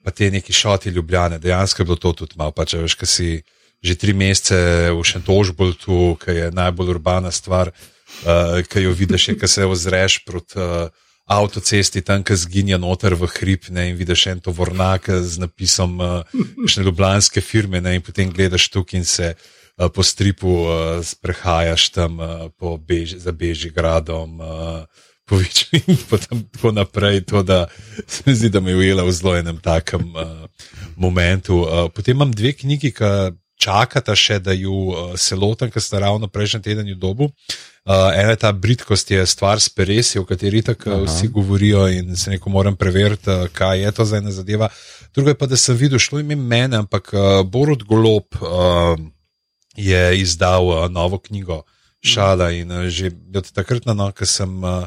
Speaker 4: pa te neki šoti ljubljene. Dejansko je bilo to tudi malo, pa če veš, kaj si že tri mesece v Šentožboltu, ki je najbolj urbana stvar, uh, ki jo vidiš, je, ki se ozreš proti uh, avtocesti, tam, ki zginja noter v hrib, ne, in vidiš en tovornak z napisom uh, ljubljanske firme, ne, in potem gledaš tukaj in se uh, po stripu uh, sprehajaš tam uh, po bež, za Bežigradom. Uh, Povič in tako naprej. To, da se mi zdi, da me je ujela v zelo enem takem momentu. Potem imam dve knjigi, ki čakata še, da ju se lotim, ker sta ravno prejšnji teden v dobu. Uh, ena je ta britkost, je stvar s peresi, o kateri tako vsi govorijo in se neko moram preveriti, kaj je to za ena zadeva. Druga je pa, da sem videl, šlo ime mene, ampak uh, Borod Golob uh, je izdal uh, novo knjigo Šala in uh, že od takrat, no, ko sem. Uh,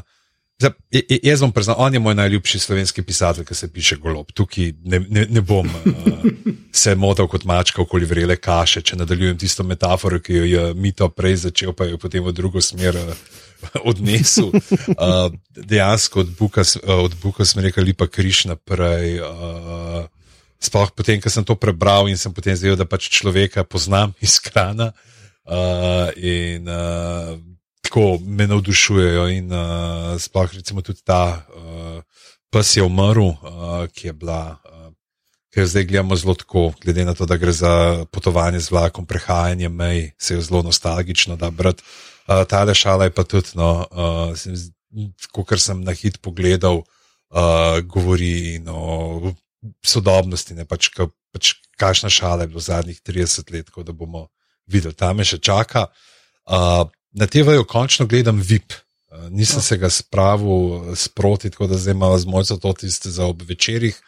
Speaker 4: jaz bom priznal, on je moj najljubši slovenski pisatelj, ki se piše golob. Tukaj ne, ne, ne bom uh, se motil kot mačka okoli vrele kaše, če nadaljujem tisto metaforo, ki jo je Mito prej začel, pa jo potem v drugo smer uh, odnesel. Uh, dejansko od Buka, uh, od Buka smo rekli pa križ naprej. Uh, sploh potem, ko sem to prebral in sem potem zdaj, da pač človeka poznam iz krana. Uh, in, uh, tako me navdušujejo. In uh, sploh recimo tudi ta uh, pes je umrl, uh, ki je bila. Uh, Ker zdaj gledamo zelo tako, glede na to, da gre za potovanje z vlakom, prehajanje mej, se je zelo nostalgično, da brati. Uh, ta lešala je pa tudi, no, uh, kot sem na hit pogledal, uh, govori o sodobnosti, ne pač, ka, pač kakšna šala je bila zadnjih 30 let, da bomo videli, tam je še čaka. Uh, na te vajo končno gledam VIP. Uh, nisem no. se ga spravil sproti, tako da zdaj imamo z mojco to tiste za ob večerjih.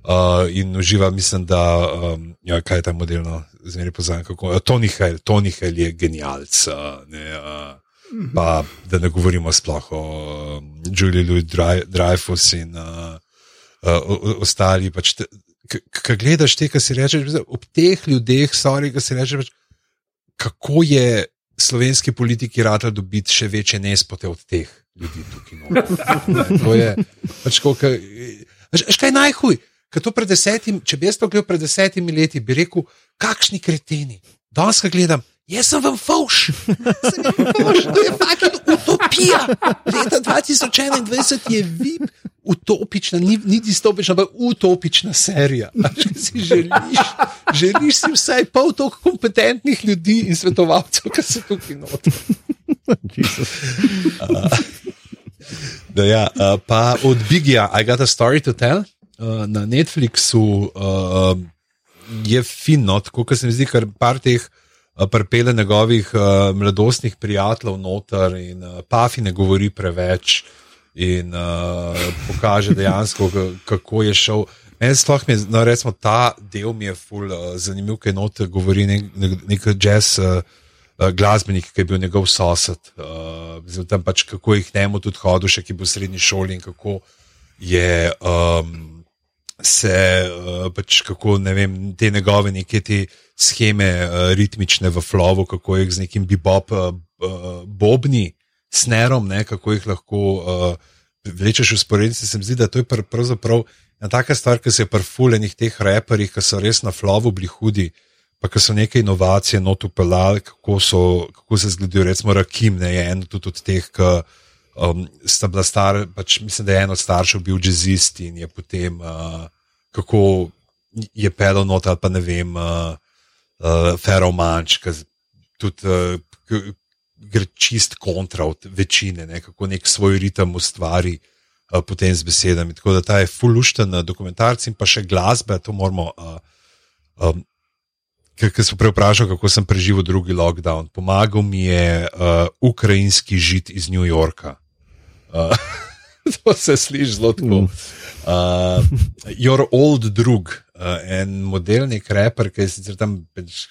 Speaker 4: Uh, in uživa, mislim, da um, ja, kaj je ta model, no, zmeraj poznam, kako je. Tony Hale, Tony Hale je genialc. Uh, ne, uh, pa da ne govorimo sploh o um, Juliju Louis Dreyfus in uh, uh, ostali. Pač Kaj gledaš te, kar si rečeš, ob teh ljudeh, sorry, ki si rečeš, pač, kako je slovenski politiki rada dobiti še večje nespote od teh ljudi tukaj. To je pač kako. Kaj je najhuj? Desetim, če bi jaz to gledal pred desetimi leti, bi rekel, kakšni kreteni. Danes ga gledam, jaz sem vam fauš. To je fucking utopija. Leta 2021 je VIP utopična, ni, ni distopična, ampak utopična serija. Če si želiš, želiš si vsaj pol toliko kompetentnih ljudi in svetovalcev, ki so tukaj noter. uh, ja, uh, pa od Bigija, I got a story to tell. Uh, na Netflixu uh, je fino, tako kot se mi zdi, kar par teh uh, prepele njegovih uh, mladostnih prijateljev noter in uh, Pafi ne govori preveč. In uh, pokaže dejansko, kako je šel. Meni sploh mi je, no, recimo, ta del mi je ful uh, zanimiv, ker noter govori nek, nek, nek jazz uh, glasbenik, ki je bil njegov sosed. Uh, tam pač kako jih ne mu tudi hodil, še ki bo v srednji šoli in kako je. Um, Se uh, pač kako, ne vem, te njegove neke te scheme uh, ritmične v flowu, kako jih z nekim bebop uh, uh, bobni, snerom, ne, kako jih lahko uh, vlečeš v sporednici. Se mi zdi, da to je pr pravzaprav ena taka stvar, ki se je prfuljenih teh reperjih, ki so res na flovu bili hudi, pa ki so neke inovacije not upeljali, kako, kako se zgodijo, recimo Rakim, ne, je eno tudi od teh, ki um, sta bila star, pač mislim, da je eno od staršev bil jazzist in je potem, uh, kako je pedal not ali pa ne vem, uh, uh, Feromanč, ki tudi. Uh, gre čist kontra od večine, ne, kako nek svoj ritem ustvari uh, potem z besedami. Tako da ta je fulušten uh, dokumentarc in pa še glasbe, to moramo. Uh, um, Ker sem prej vprašal, kako sem preživel drugi lockdown. Pomagal mi je uh, ukrajinski žid iz New Yorka. Uh, to se sliši zelo tako. Uh, your old drug, uh, en modelni kreper, ki je sicer tam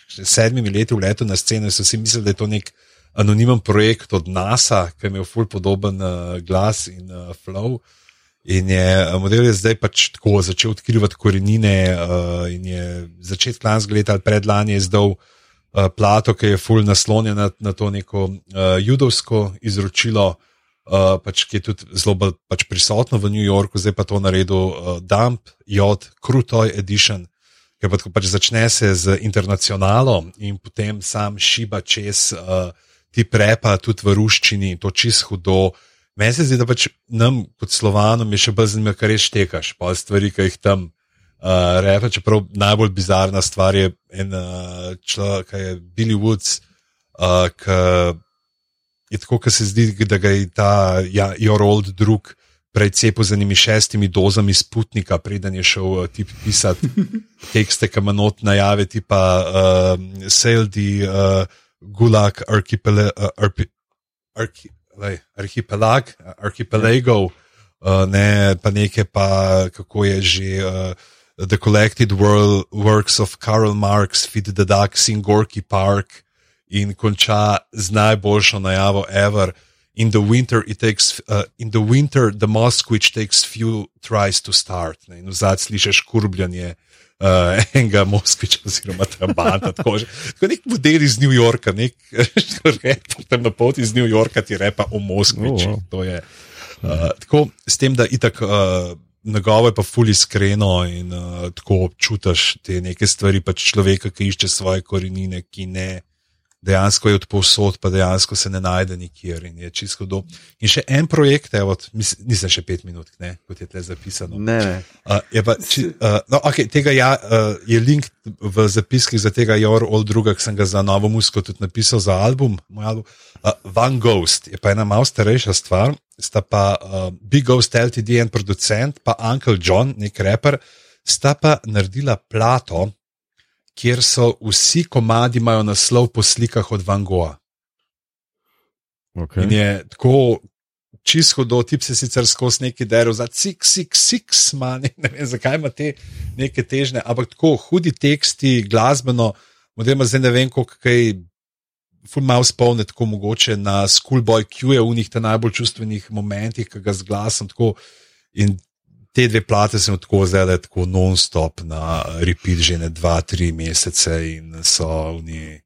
Speaker 4: sedmimi leti v letu na sceni, so si mislili, da je to nek uh, anonimen projekt od NASA, ki je imel ful podoben uh, glas in uh, flow. In je model je zdaj pač tako začel odkrivati korenine, uh, in je začet lanskega leta ali predlani izdal uh, plato, ki je ful naslonjen na, na to neko uh, judovsko izročilo, uh, pač, ki je tudi zelo pač prisotno v New Yorku, zdaj pa to naredil uh, Dump, Jod, Krutoj Edition. Ker pa tako pač začne se z internacionalom in potem sam šiba čez uh, ti prepa tudi v ruščini, to čist hudo. Meni se zdi, da pač nam kot slovanom je še bolj zanimivo, kar res štekaš, pa stvari, ki jih tam uh, reče. Čeprav najbolj bizarna stvar je en uh, človek, ki je Billy Woods, uh, ki je tako, ki se zdi, da ga je ta ja, Your Old drug precepil z enimi šestimi dozami sputnika, preden je šel uh, ti pisati tekste, ki ima not najave, tipa uh, Seldi, uh, Gulag, Archipelago. Uh, archi, archi, lej, arhipelag, arhipelagov, uh, ne, pa nekaj, pa kako je že. Uh, The collected world works of Karl Marx, Feed the Ducks in Gorky Park, in konča z najboljšo najavo ever. In the winter, it takes, uh, in the winter, the which takes few tries to start. Ne, in v zadnjem slišiš kurbljanje uh, enega Moskviča, oziroma Trabanta. Tako, tako nek model iz New Yorka, nek reper tam na poti iz New Yorka ti repa o Moskviču. Oh, wow. uh, tako s tem, da itak. Uh, Nagovo je pa fully iskreno in uh, tako občutiš te neke stvari, pač človeka, ki išče svoje korenine, ki ne dejansko je odpovsod, pa dejansko se ne najde nikjer in je čisto do. In še en projekt, evo, nisem še pet minut, ne, kot je tle zapisano.
Speaker 1: Ne, ne.
Speaker 4: Uh, je pa, či, uh, no, okay, tega ja, uh, je link v zapiskih za tega Your All Druga, ki sem ga za novo muziko tudi napisal za album, moj album. Uh, Van Ghost je pa ena malo starejša stvar, sta pa uh, Big Ghost LTD, en producent, pa Uncle John, nek reper, sta pa naredila plato, kjer so vsi komadi imajo naslov po slikah od Van Gogha.
Speaker 2: Okay.
Speaker 4: In je tako čisto do tip se sicer skozi neki dero za sik, sik, sik, ne, ne vem zakaj ima te neke težne, ampak tako hudi teksti, glasbeno, modema zdaj ne vem, kako kaj. Ful malo spomne, tako mogoče na Schoolboy Q, je v njih ta najbolj čustvenih momentih, ki ga zglasim. Tako, in te dve plate sem tako zdaj tako non-stop na repeat že ne dva, tri mesece in so njej.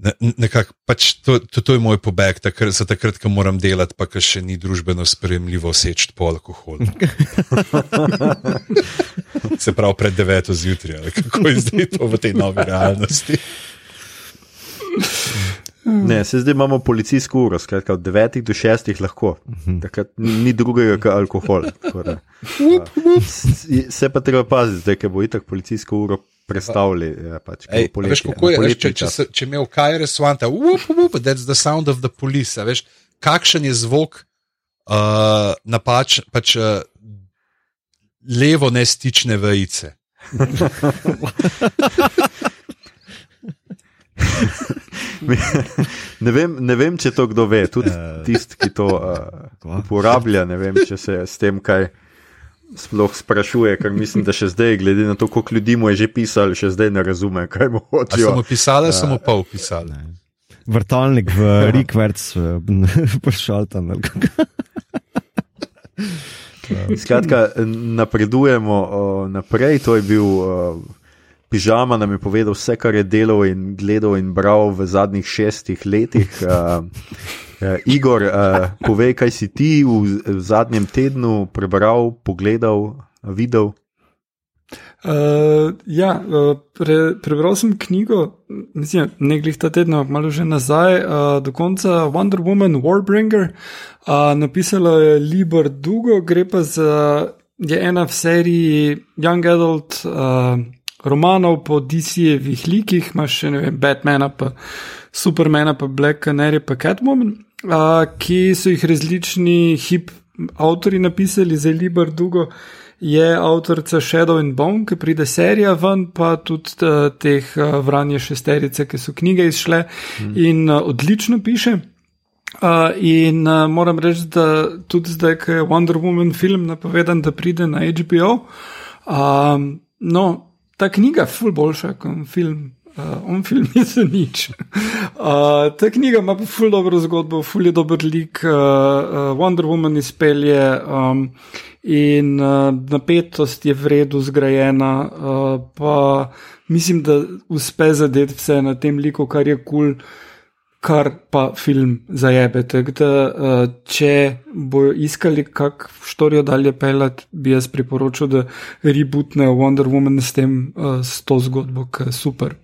Speaker 4: Ne, nekak, pač to, to, to je moj pobeg, takrat, za takrat, ko moram delati, pa še ni družbeno sprejemljivo seči po alkoholu. Se pravi, pred deveto zjutraj, ali kako je zdaj to v tej novi realnosti.
Speaker 1: Ne, se zdaj imamo policijsko uro, skratka od 9 do 6 lahko, takrat ni drugega kot alkohol. Torej, se pa treba paziti, da bo itak policijsko uro predstavili. Ja, pač,
Speaker 4: Ej, poletje, veš, kako je, veš, če, če, če, če imel Kajre Swanta, that's the sound of the police, veš, kakšen je zvok uh, napač, pač uh, levo nestične vejice.
Speaker 1: ne, vem, ne vem, če to kdo ve, tudi tisti, ki to uh, uporablja. Ne vem, če se s tem kaj sploh sprašuje, ker mislim, da še zdaj, glede na to, koliko ljudi mu je že pisali, še zdaj ne razume, kaj mu hočejo.
Speaker 4: Samo pisali, samo pa upisali.
Speaker 2: Vrtalnik v Rikverc, pošal tam.
Speaker 1: Skratka, napredujemo uh, naprej. To je bil uh, pižama, nam je povedal vse, kar je delal in gledal in bral v zadnjih šestih letih. Uh, uh, Igor, uh, povej, kaj si ti v, v zadnjem tednu prebral, pogledal, videl.
Speaker 3: Uh, ja, pre, prebral sem knjigo, mislim, ne glih ta teden, malo že nazaj, uh, do konca Wonder Woman Warbringer. Uh, napisala je Liber Dugo, gre pa za ena v seriji Young Adult uh, romanov po DC-jevih likih, imaš še ne vem, Batmana, pa Supermana, pa Black Canary, pa Catwoman, uh, ki so jih različni hip avtori napisali za Liber Dugo je avtorica Shadow and Bone, ki pride serija ven, pa tudi uh, teh uh, vranje šesterice, ki so knjige izšle mm. in uh, odlično piše. Uh, in uh, moram reči, da tudi zdaj, ko je Wonder Woman film napovedan, da pride na HBO, um, no, ta knjiga je ful boljša kot film. Uh, on film je za nič. Uh, ta knjiga ima pa ful dobro zgodbo, ful je dober lik, uh, uh, Wonder Woman izpelje. Um, in uh, napetost je v redu zgrajena, uh, pa mislim, da uspe zadeti vse na tem liku, kar je kul, cool, kar pa film zajebe. Da, uh, če bojo iskali, kako štorijo dalje pelati, bi jaz priporočil, da rebootnejo Wonder Woman s tem, uh, s to zgodbo, ki je super.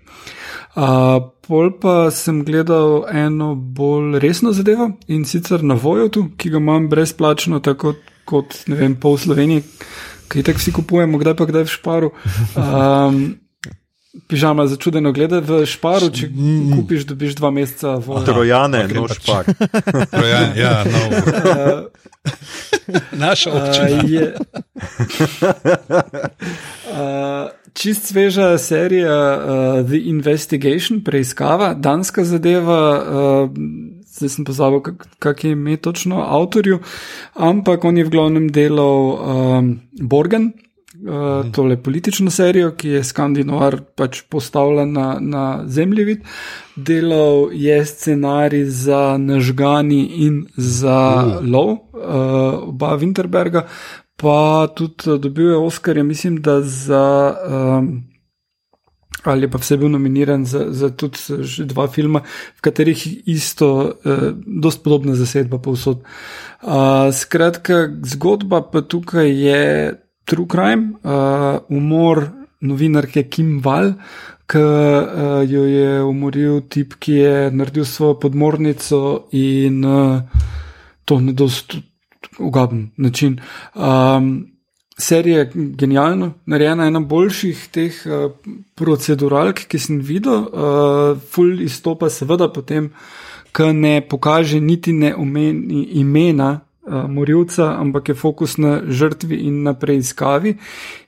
Speaker 3: Pol pa sem gledal eno bolj resno zadevo in sicer na Vojotu, ki ga imam brezplačno, tako kot ne vem, pol Slovenije, ki tako vsi kupujemo, kdaj pa kdaj v šparu. Um, Pižama za čudeno gleda v šparu, če kupiš, dobiš dva meseca voda.
Speaker 1: Trojane,
Speaker 4: Ok,
Speaker 1: no
Speaker 4: pač.
Speaker 1: špak.
Speaker 4: Trojan, ja, no. Naša občina.
Speaker 3: Uh, je, uh, čist sveža serija uh, The Investigation, preiskava, danska zadeva. Uh, Zdaj sem pozabil, kak, kak je ime točno avtorju, ampak on je v glavnem delal um, Borgen, uh, tole politično serijo, ki je Skandinovar pač postavljen na, na zemljevid. Delal je scenarij za Nažgani in za uh. Lov, uh, oba Winterberga, pa tudi uh, dobil je Oscarja, mislim, da za. Um, ali pa vse bil nominiran za, za tudi že dva filma, v katerih isto, eh, dost podobna zasedba povsod. Uh, skratka, zgodba pa tukaj je true crime, uh, umor novinarke Kim Val, ki uh, jo je umoril tip, ki je naredil svojo podmornico in uh, to na dost ugaben način. Um, Serija je genialno narejena, ena boljših teh uh, proceduralk, ki sem videl. Uh, Ful izstopa, seveda, potem, ki ne pokaže niti ne omeni imena uh, morilca, ampak je fokus na žrtvi in na preiskavi.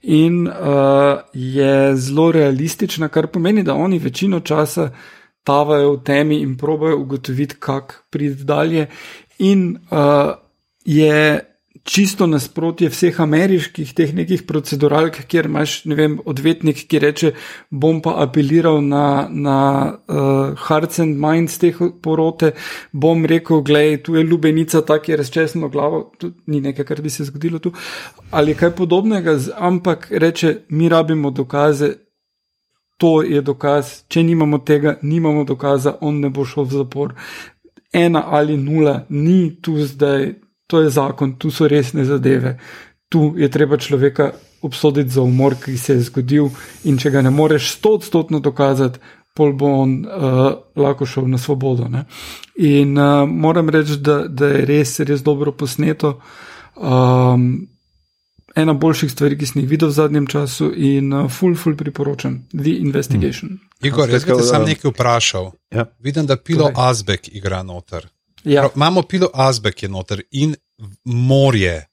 Speaker 3: In uh, je zelo realistična, kar pomeni, da oni večino časa tavajo v temi in probajo ugotoviti, kako priti dalje. In uh, je čisto nasprotje vseh ameriških teh nekih proceduralk, kjer imaš, vem, odvetnik, ki reče, bom pa apeliral na, na uh, hearts and minds teh porote, bom rekel, gledaj, tu je lubenica, tako je razčesno glavo, to ni nekaj, kar bi se zgodilo tu, ali kaj podobnega, ampak reče, mi rabimo dokaze, to je dokaz, če nimamo tega, nimamo dokaza, on ne bo šel v zapor. Ena ali nula, ni tu zdaj, to je zakon, tu so resne zadeve. Tu je treba človeka obsoditi za umor, ki se je zgodil, in če ga ne moreš stotstotno dokazati, pol bo on uh, lahko šel na svobodo. Ne? In uh, moram reči, da, da je res, res dobro posneto. Um, ena boljših stvari, ki sem jih videl v zadnjem času, in uh, full, full priporočam The Investigation.
Speaker 4: Igor, jaz bi te sam nekaj vprašal.
Speaker 1: Ja.
Speaker 4: Vidim, da Pilo
Speaker 3: Povej.
Speaker 4: Azbek igra noter.
Speaker 3: Ja,
Speaker 4: Prav, Imamo Pilo Azbek je noter in morje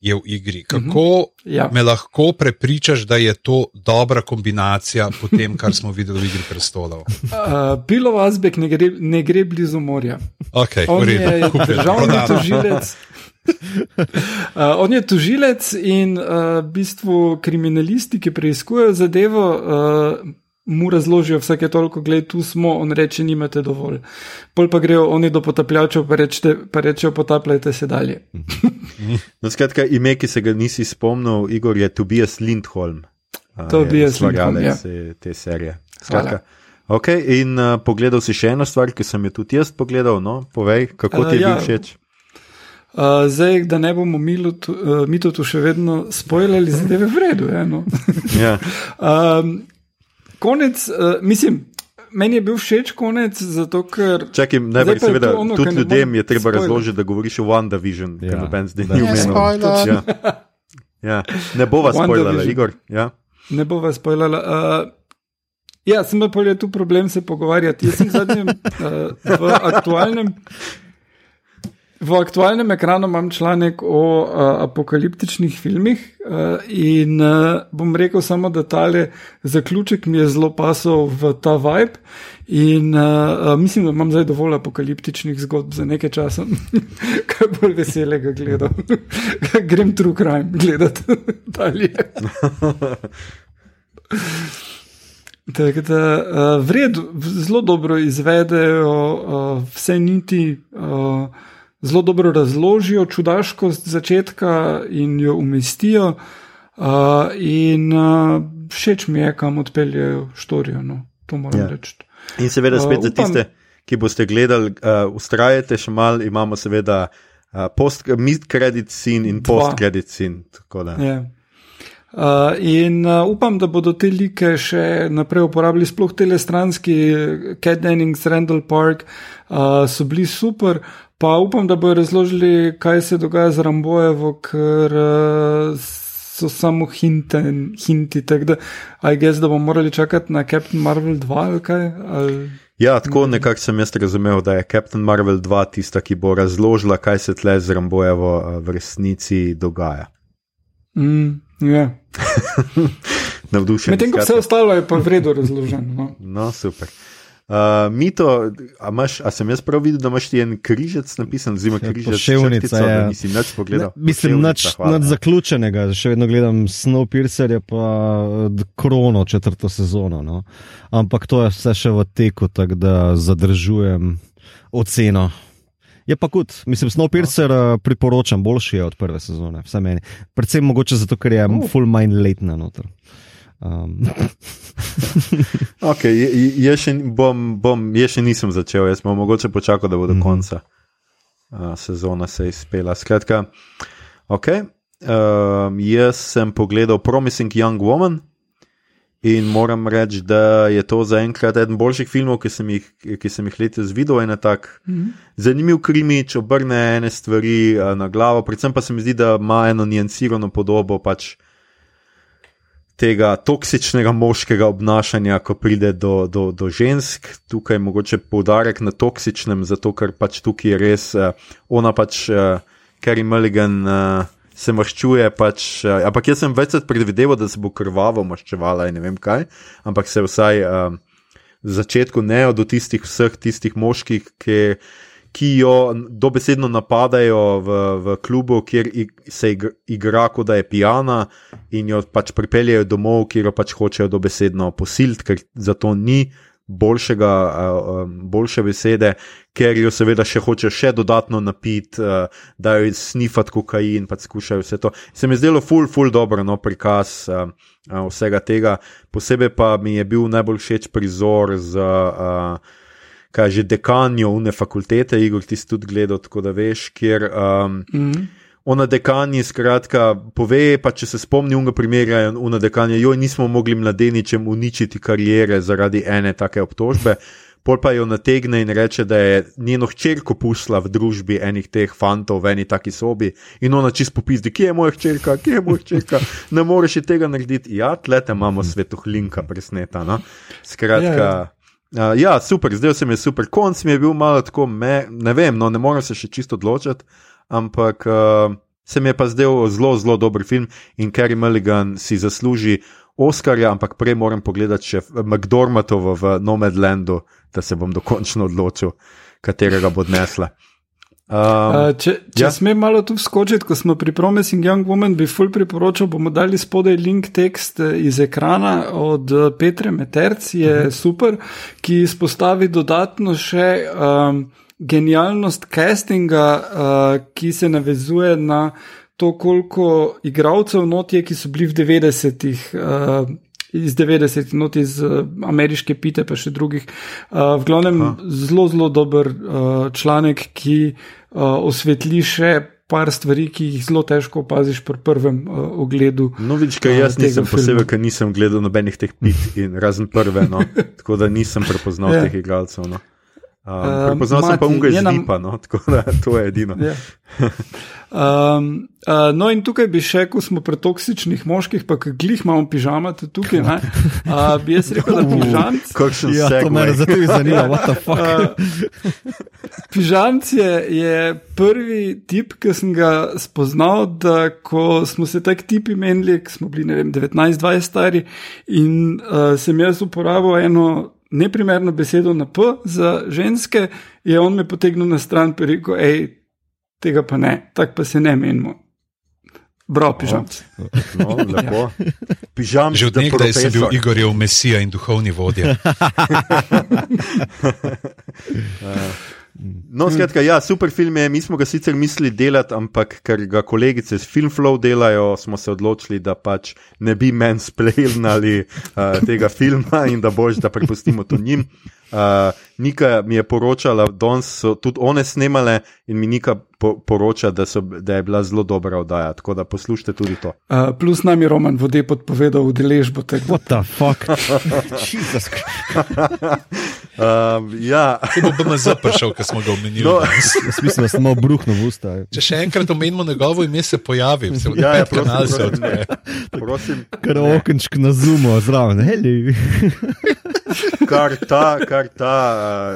Speaker 4: je v igri. Kako
Speaker 3: ja.
Speaker 4: me lahko prepričaš, da je to dobra kombinacija po tem, kar smo videli v igri prestolov?
Speaker 3: Uh, Pilo Azbek ne gre, ne gre blizu morja.
Speaker 4: Okay,
Speaker 3: On je državni tožilec. Uh, on je tožilec in uh, v bistvu kriminalisti, ki preiskujejo zadevo, uh, mu razložijo vsake toliko, gledaj, tu smo, on reče, nimate dovolj. Pol pa grejo oni do potapljačev, pa, rečete, pa rečejo, potapljajte se dalje.
Speaker 1: No, skratka, ime, ki se ga nisi spomnil, Igor, je Tobias Lindholm. a, je
Speaker 3: Tobias Lindholm,
Speaker 1: ustvarjalec, eh, te serije. Skratka, okay, in uh, pogledal si še eno stvar, ki sem jo tudi jaz pogledal. No? Povej, kako ti je
Speaker 3: A, ja.
Speaker 1: bil všeč?
Speaker 3: Uh, zdaj, da ne bomo Milotu, uh, Mitotu še vedno spoilali, zadeve v redu. Je, no?
Speaker 1: Ja.
Speaker 3: um, konec, uh, mislim, meni je bil všeč konec, zato ker.
Speaker 1: Čakaj, najprej seveda,
Speaker 3: to ono,
Speaker 1: tudi ljudem je treba
Speaker 3: spoiler.
Speaker 1: razložiti, da govoriš o WandaVision, ja, ker noben zdaj
Speaker 2: da.
Speaker 1: ni umenil. Ja. Ja. Ne bova spoilala,
Speaker 3: WandaVision.
Speaker 1: Igor. Ja.
Speaker 3: Ne bo vas spoilala. Uh, ja, sem pa je tu problem se pogovarjati. Jaz sem zadnjem, uh, v aktualnem. V aktualnem ekranu imam članek o uh, apokaliptičnih filmih uh, in uh, bom rekel samo, da tale zaključek mi je zelo pasal v ta vibe in uh, uh, mislim, da imam zdaj dovolj apokaliptičnih zgodb za nekaj časa, kaj bolj veselega gledam. Grem true crime gledati dalje. Tako da uh, v redu, v- zelo dobro izvedejo uh, vse niti, uh, zelo dobro razložijo čudaškost začetka in jo umestijo. Uh, in uh, všeč mi je, kam odpeljejo štorijo. No, to moram
Speaker 1: Ja.
Speaker 3: reči.
Speaker 1: In seveda,
Speaker 3: Uh,
Speaker 1: spet za
Speaker 3: upam-
Speaker 1: tiste, ki boste gledali, uh, ustrajate še malo, imamo seveda uh, mid-credit scene in post-credit scene.
Speaker 3: Uh, in uh, upam, da bodo te like še naprej uporabljali, sploh te stranski, Cat Dennings, Randall Park, uh, so bili super. Pa upam, da bodo razložili, kaj se dogaja z Rambojevo, ker uh, so samo hinti, hinti tako da, aj gess, da bomo morali čakati na Captain Marvel 2 ali kaj. Ali...
Speaker 1: Ja, tako nekako sem jaz razumel, da je Captain Marvel 2 tista, ki bo razložila, kaj se tle z Rambojevo v resnici dogaja.
Speaker 3: Mm, yeah.
Speaker 1: Navdušen.
Speaker 3: Medtem ko vse ostalo je pa vredno razloženo. No.
Speaker 1: no, super. Uh, Mito, a, imaš, a sem jaz prav videl, da imaš ti en križec napisan, zima križec,
Speaker 2: Poševnica,
Speaker 1: črtica, da
Speaker 2: ja.
Speaker 1: nisi nič pogledal.
Speaker 2: Ne, mislim, nič zaključenega, še vedno gledam Snowpiercer, je pa eh, krono četrto sezono. No. Ampak to je vse še v teku, tako da zadržujem oceno. Je pa kot, mislim, Snowpiercer no. priporočam, boljši je od prve sezone, vsaj meni. Predvsem mogoče zato, ker je uh. full mind late na noter. Um,
Speaker 1: je- jaz še, bom, bom, jaz še nisem začel, jaz bom mogoče počakal, da bo do
Speaker 2: Mhm.
Speaker 1: konca uh, sezona se izpela. Skratka, okay, um, jaz sem pogledal Promising Young Woman in moram reči, da je to zaenkrat eden boljših filmov, ki sem jih, ki sem jih letos videl. En tak zanimiv krimič, obrne ene stvari uh, na glavo, predvsem pa se mi zdi, da ima eno nijansirano podobo. Pač, tega toksičnega moškega obnašanja, ko pride do, do, do žensk. Tukaj je mogoče poudarek na toksičnem, zato ker pač tukaj je res uh, ona pač, uh, Carrie Mulligan. Uh, Se maščuje, pač, uh, ampak jaz sem večkrat predvideval, da se bo krvavo maščevala in ne vem kaj, ampak se vsaj uh, v začetku ne od tistih vseh tistih moških, ki, ki jo dobesedno napadajo v, v klubu, kjer se ig, igra, kot da je pijana, in jo pač pripeljejo domov, kjer jo pač hočejo dobesedno posiliti, ker za to ni boljšega, boljše besede, ker jo seveda še hočejo še dodatno napiti, da jo snifati kokain, pa skušajo vse to. Se mi je zdelo ful, ful dobro no, prikaz vsega tega. Posebej pa mi je bil najbolj všeč prizor z. Uh, Kaj že dekanjo une fakultete, Igor, ti si tudi gledal, tako da veš, kjer um,
Speaker 3: Mm -hmm.
Speaker 1: ona dekanja, skratka, pove, pa če se spomni unga primera, una dekanja, joj, nismo mogli mladeničem uničiti karijere zaradi ene take obtožbe. Pol pa jo nategne in reče, da je njeno hčerko pusla v družbi enih teh fantov v eni taki sobi in ona čist popizdi, kje je moja hčerka, kje je moja hčerka, ne moreš ji tega narediti. Ja, tlete imamo svetohlinka presneta. No? Skratka. Uh, ja, super, zdaj se mi je super. Konc mi je bil malo tako, me, ne vem, no, ne morem se še čisto odločiti, ampak uh, se mi je pa zdel zelo, zelo dober film in Carrie Mulligan si zasluži Oscarja, ampak prej moram pogledati še McDormatovo v Nomadlandu, da se bom dokončno odločil, katerega bo odnesla. Um,
Speaker 3: Uh, če če
Speaker 1: ja.
Speaker 3: smem malo tu skočiti, ko smo pri Promising Young Woman, bi ful priporočal, bomo dali spodaj link tekst eh, iz ekrana od eh, Petre Meterc, je uh -huh. super, ki izpostavi dodatno še um, genialnost castinga, uh, ki se navezuje na to, koliko igralcev notje, ki so bili v 90-ih. Uh, Iz 90, not iz uh, ameriške pite, pa še drugih. Uh, v glavnem,
Speaker 1: Aha.
Speaker 3: zelo, zelo dober uh, članek, ki uh, osvetli še par stvari, ki jih zelo težko opaziš pri prvem uh, ogledu.
Speaker 1: No, vidiš, kaj jaz
Speaker 3: tega
Speaker 1: nisem posebej, ker nisem gledal nobenih teh pit in razen prve, no, tako da nisem prepoznal
Speaker 3: Ja.
Speaker 1: teh igralcev. No. Um, prepoznal sem pa unga iz
Speaker 3: nam-
Speaker 1: Lipa, no, tako da to je edino.
Speaker 3: Ja. Um, uh, no, in tukaj bi še, ko smo pri toksičnih moških, pa glih imamo pižama, tudi tukaj, ne, uh, bi jaz rekel, da pižamc.
Speaker 1: Kakšen
Speaker 2: ja, to me zato je zanimivo, what the fuck.
Speaker 3: Uh, Pižamc je, je prvi tip, ki sem ga spoznal, da ko smo se tak tipi menili, ko smo bili ne vem, 19-20 stari in uh, sem jaz uporabil eno neprimerno besedo na P za ženske, je on me potegnil na stran in rekel, hej, tega pa ne, tako pa se ne menimo. Bravo, pižamc.
Speaker 1: No, lepo. Pižam,
Speaker 4: Že od nekdaj sem bil. Igorjev mesija in duhovni vodja.
Speaker 1: No, skratka, ja, super film je. Mi smo ga sicer mislili delati, ampak ker ga kolegice z Filmflow delajo, smo se odločili, da pač ne bi meni splejnali uh, tega filma in da boš, da prepustimo to njim. Uh, Nika mi je poročala, da so tudi one snemale in mi Nika po, poroča, da, so, da je bila zelo dobra oddaja. Tako da poslušajte tudi to.
Speaker 3: Uh, plus nam je Roman vode podpovedal udeležbo tega.
Speaker 2: What the fuck?
Speaker 1: Jesus. um, ja.
Speaker 4: Kaj bo BMZ prišel, ker smo ga omenili?
Speaker 1: No,
Speaker 2: Smisel, da smo bruhno v usta.
Speaker 4: Če še enkrat omenimo njegovo ime, se pojavi, se
Speaker 1: ja, ja,
Speaker 4: se
Speaker 1: prosim,
Speaker 4: odpre.
Speaker 1: prosim, prosim,
Speaker 2: Kar okenčk na zumo, zraven. Heli.
Speaker 1: kar ta, kar ta,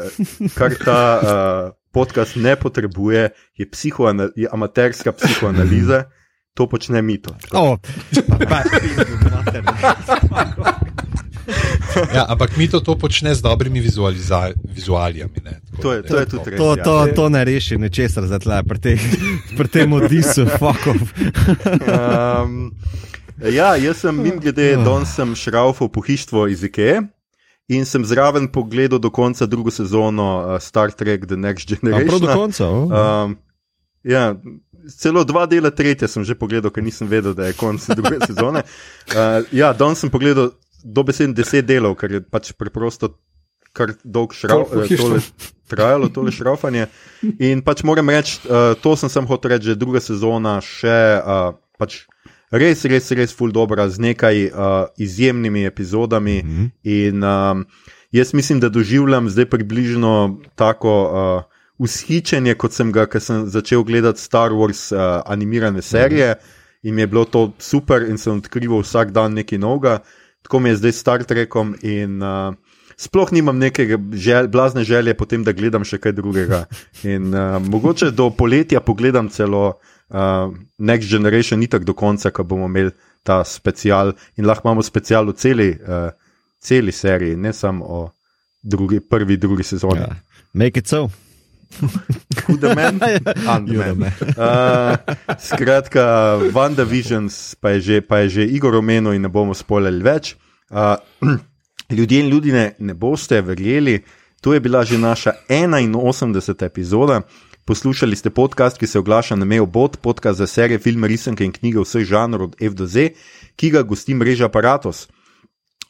Speaker 1: uh, kar ta uh, podcast ne potrebuje, je, psihoana- je amaterska psihoanaliza, to počne mito.
Speaker 2: Oh.
Speaker 4: Ja, ampak mi to, to počne z dobrimi vizualiza- vizualijami. ne, tako
Speaker 1: To je, to je tudi res.
Speaker 2: To,
Speaker 1: ja.
Speaker 2: to, to ne reši ničesar za tle, pri, te, pri tem odisu, fakov.
Speaker 1: Um, ja, jaz sem mim glede, danes sem šraufal pohištvo iz IKEA in sem zraven pogledal do konca drugo sezono uh, Star Trek The Next
Speaker 2: Prav do
Speaker 1: Generation.
Speaker 2: konca. oh.
Speaker 1: Um, ja, celo dva dela tretje sem že pogledal, ker nisem vedel, da je konec druge sezone. Uh, ja, danes sem pogledal dobesedno deset delov, ker je pač preprosto kar dolg
Speaker 3: Koliko
Speaker 1: eh, tole, trajalo tole šraufanje. In pač moram reči, uh, to sem sem hotel reči, že druga sezona, še uh, pač res, res, res ful dobra z nekaj uh, izjemnimi epizodami. Mm -hmm. In um, jaz mislim, da doživljam zdaj približno tako. Uh, Vzhičenje, kot sem ga, ker sem začel gledati Star Wars uh, animirane serije in mi je bilo to super, in sem odkrival vsak dan nekaj novega, tako mi je zdaj Star Trekom. In uh, sploh nimam neke žel, blazne želje potem, da gledam še kaj drugega. In uh, mogoče do poletja pogledam celo uh, Next Generation, ni tako do konca, ko bomo imeli ta special in lahko imamo special v celi, uh, celi seriji, ne samo o drugi, prvi, drugi sezoni.
Speaker 2: Ja. Make it so.
Speaker 1: The man. Uh, skratka, WandaVisions pa je že, pa je že Igor omenil in ne bomo spoljali več. Uh, ljudje in ljudje ne boste verjeli, to je bila že naša 81. epizoda. Poslušali ste podcast, ki se oglaša na Mejo Bot, podcast za serije, filme, risanke in knjige vseh žanrov od F do Z, ki ga gosti mreža Apparatus.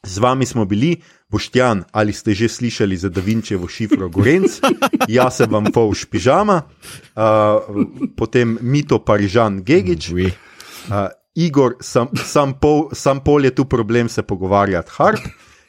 Speaker 1: Z vami smo bili, Boštjan, ali ste že slišali za Da Vinčevo šifro Gorenc, jaz sem vam povš pižama, uh, potem Mito Parižan Gigič, uh, Igor, sam, sam, pol, sam pol je tu problem se pogovarjati, harp.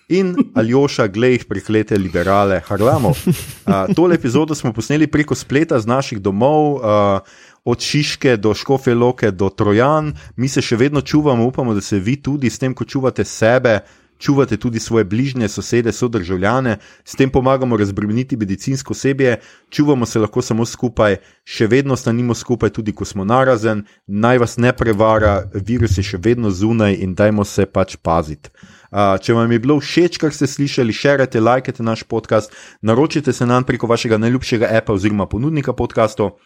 Speaker 1: In Aljoša, glej, preklete liberale, harlamo. Uh, tole epizodo smo posneli preko spleta z naših domov, uh, od Šiške do Škofe Loke do Trojan. Mi se še vedno čuvamo, upamo, da se vi tudi s tem, ko čuvate sebe, čuvate tudi svoje bližnje, sosede, sodržavljane, s tem pomagamo razbremeniti medicinsko osebje, čuvamo se lahko samo skupaj, še vedno stanimo skupaj, tudi ko smo narazen, naj vas ne prevara, virus je še vedno zunaj in dajmo se pač paziti. Uh, če vam je bilo všeč, kar ste slišali, širite, lajkajte naš podcast, naročite se nam preko vašega najljubšega appa oziroma ponudnika podcastov.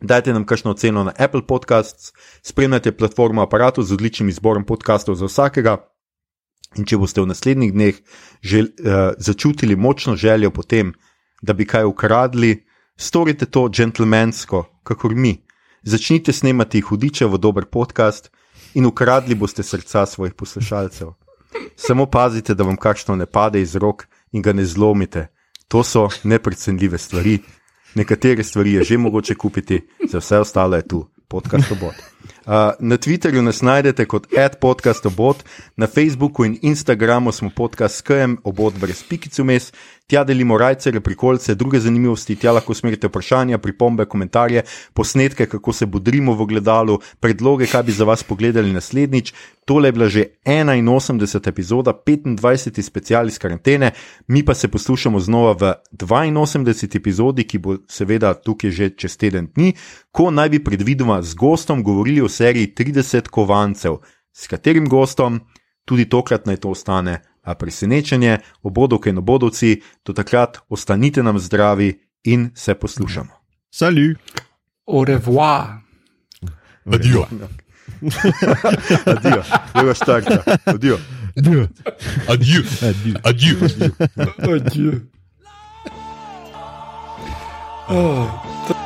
Speaker 1: Dajte nam kakšno oceno na Apple Podcasts, spremljajte platformo aparatu z odličnim izborom podkastov za vsakega. In če boste v naslednjih dneh žel, uh, začutili močno željo po tem, da bi kaj ukradli, storite to džentlmensko, kakor mi. Začnite snemati hudičevo dober podcast in ukradli boste srca svojih poslušalcev. Samo pazite, da vam kakšno ne pade iz rok in ga ne zlomite. To so neprecenljive stvari. Nekatere stvari je že mogoče kupiti, za vse ostalo je tu podcast obot. Uh, na Twitterju nas najdete kot podcast obot, na Facebooku in Instagramu smo podcast SKM, obot brez pikicu mes, tja delimo rajce, prikolce, druge zanimivosti, tja lahko smerite vprašanja, pripombe, komentarje, posnetke, kako se bodrimo v gledalu, predloge, kaj bi za vas pogledali naslednjič. Tole je bila že 81. epizoda, 25. special iz karantene, mi pa se poslušamo znova v 82. epizodi, ki bo seveda tukaj že čez teden dni, ko naj bi predvidoma z gostom govorili o seriji 30 kovancev. S katerim gostom? Tudi tokrat naj to ostane a presenečenje, obodovke in obodovci, do takrat ostanite nam zdravi in se poslušamo.
Speaker 2: Salut.
Speaker 3: Au revoir.
Speaker 4: Adijo.
Speaker 1: Adijo, leva štarta, adijo.
Speaker 2: Adieu.
Speaker 4: Adijo.
Speaker 2: Adieu.
Speaker 4: Adijo.
Speaker 3: Adieu. Oh.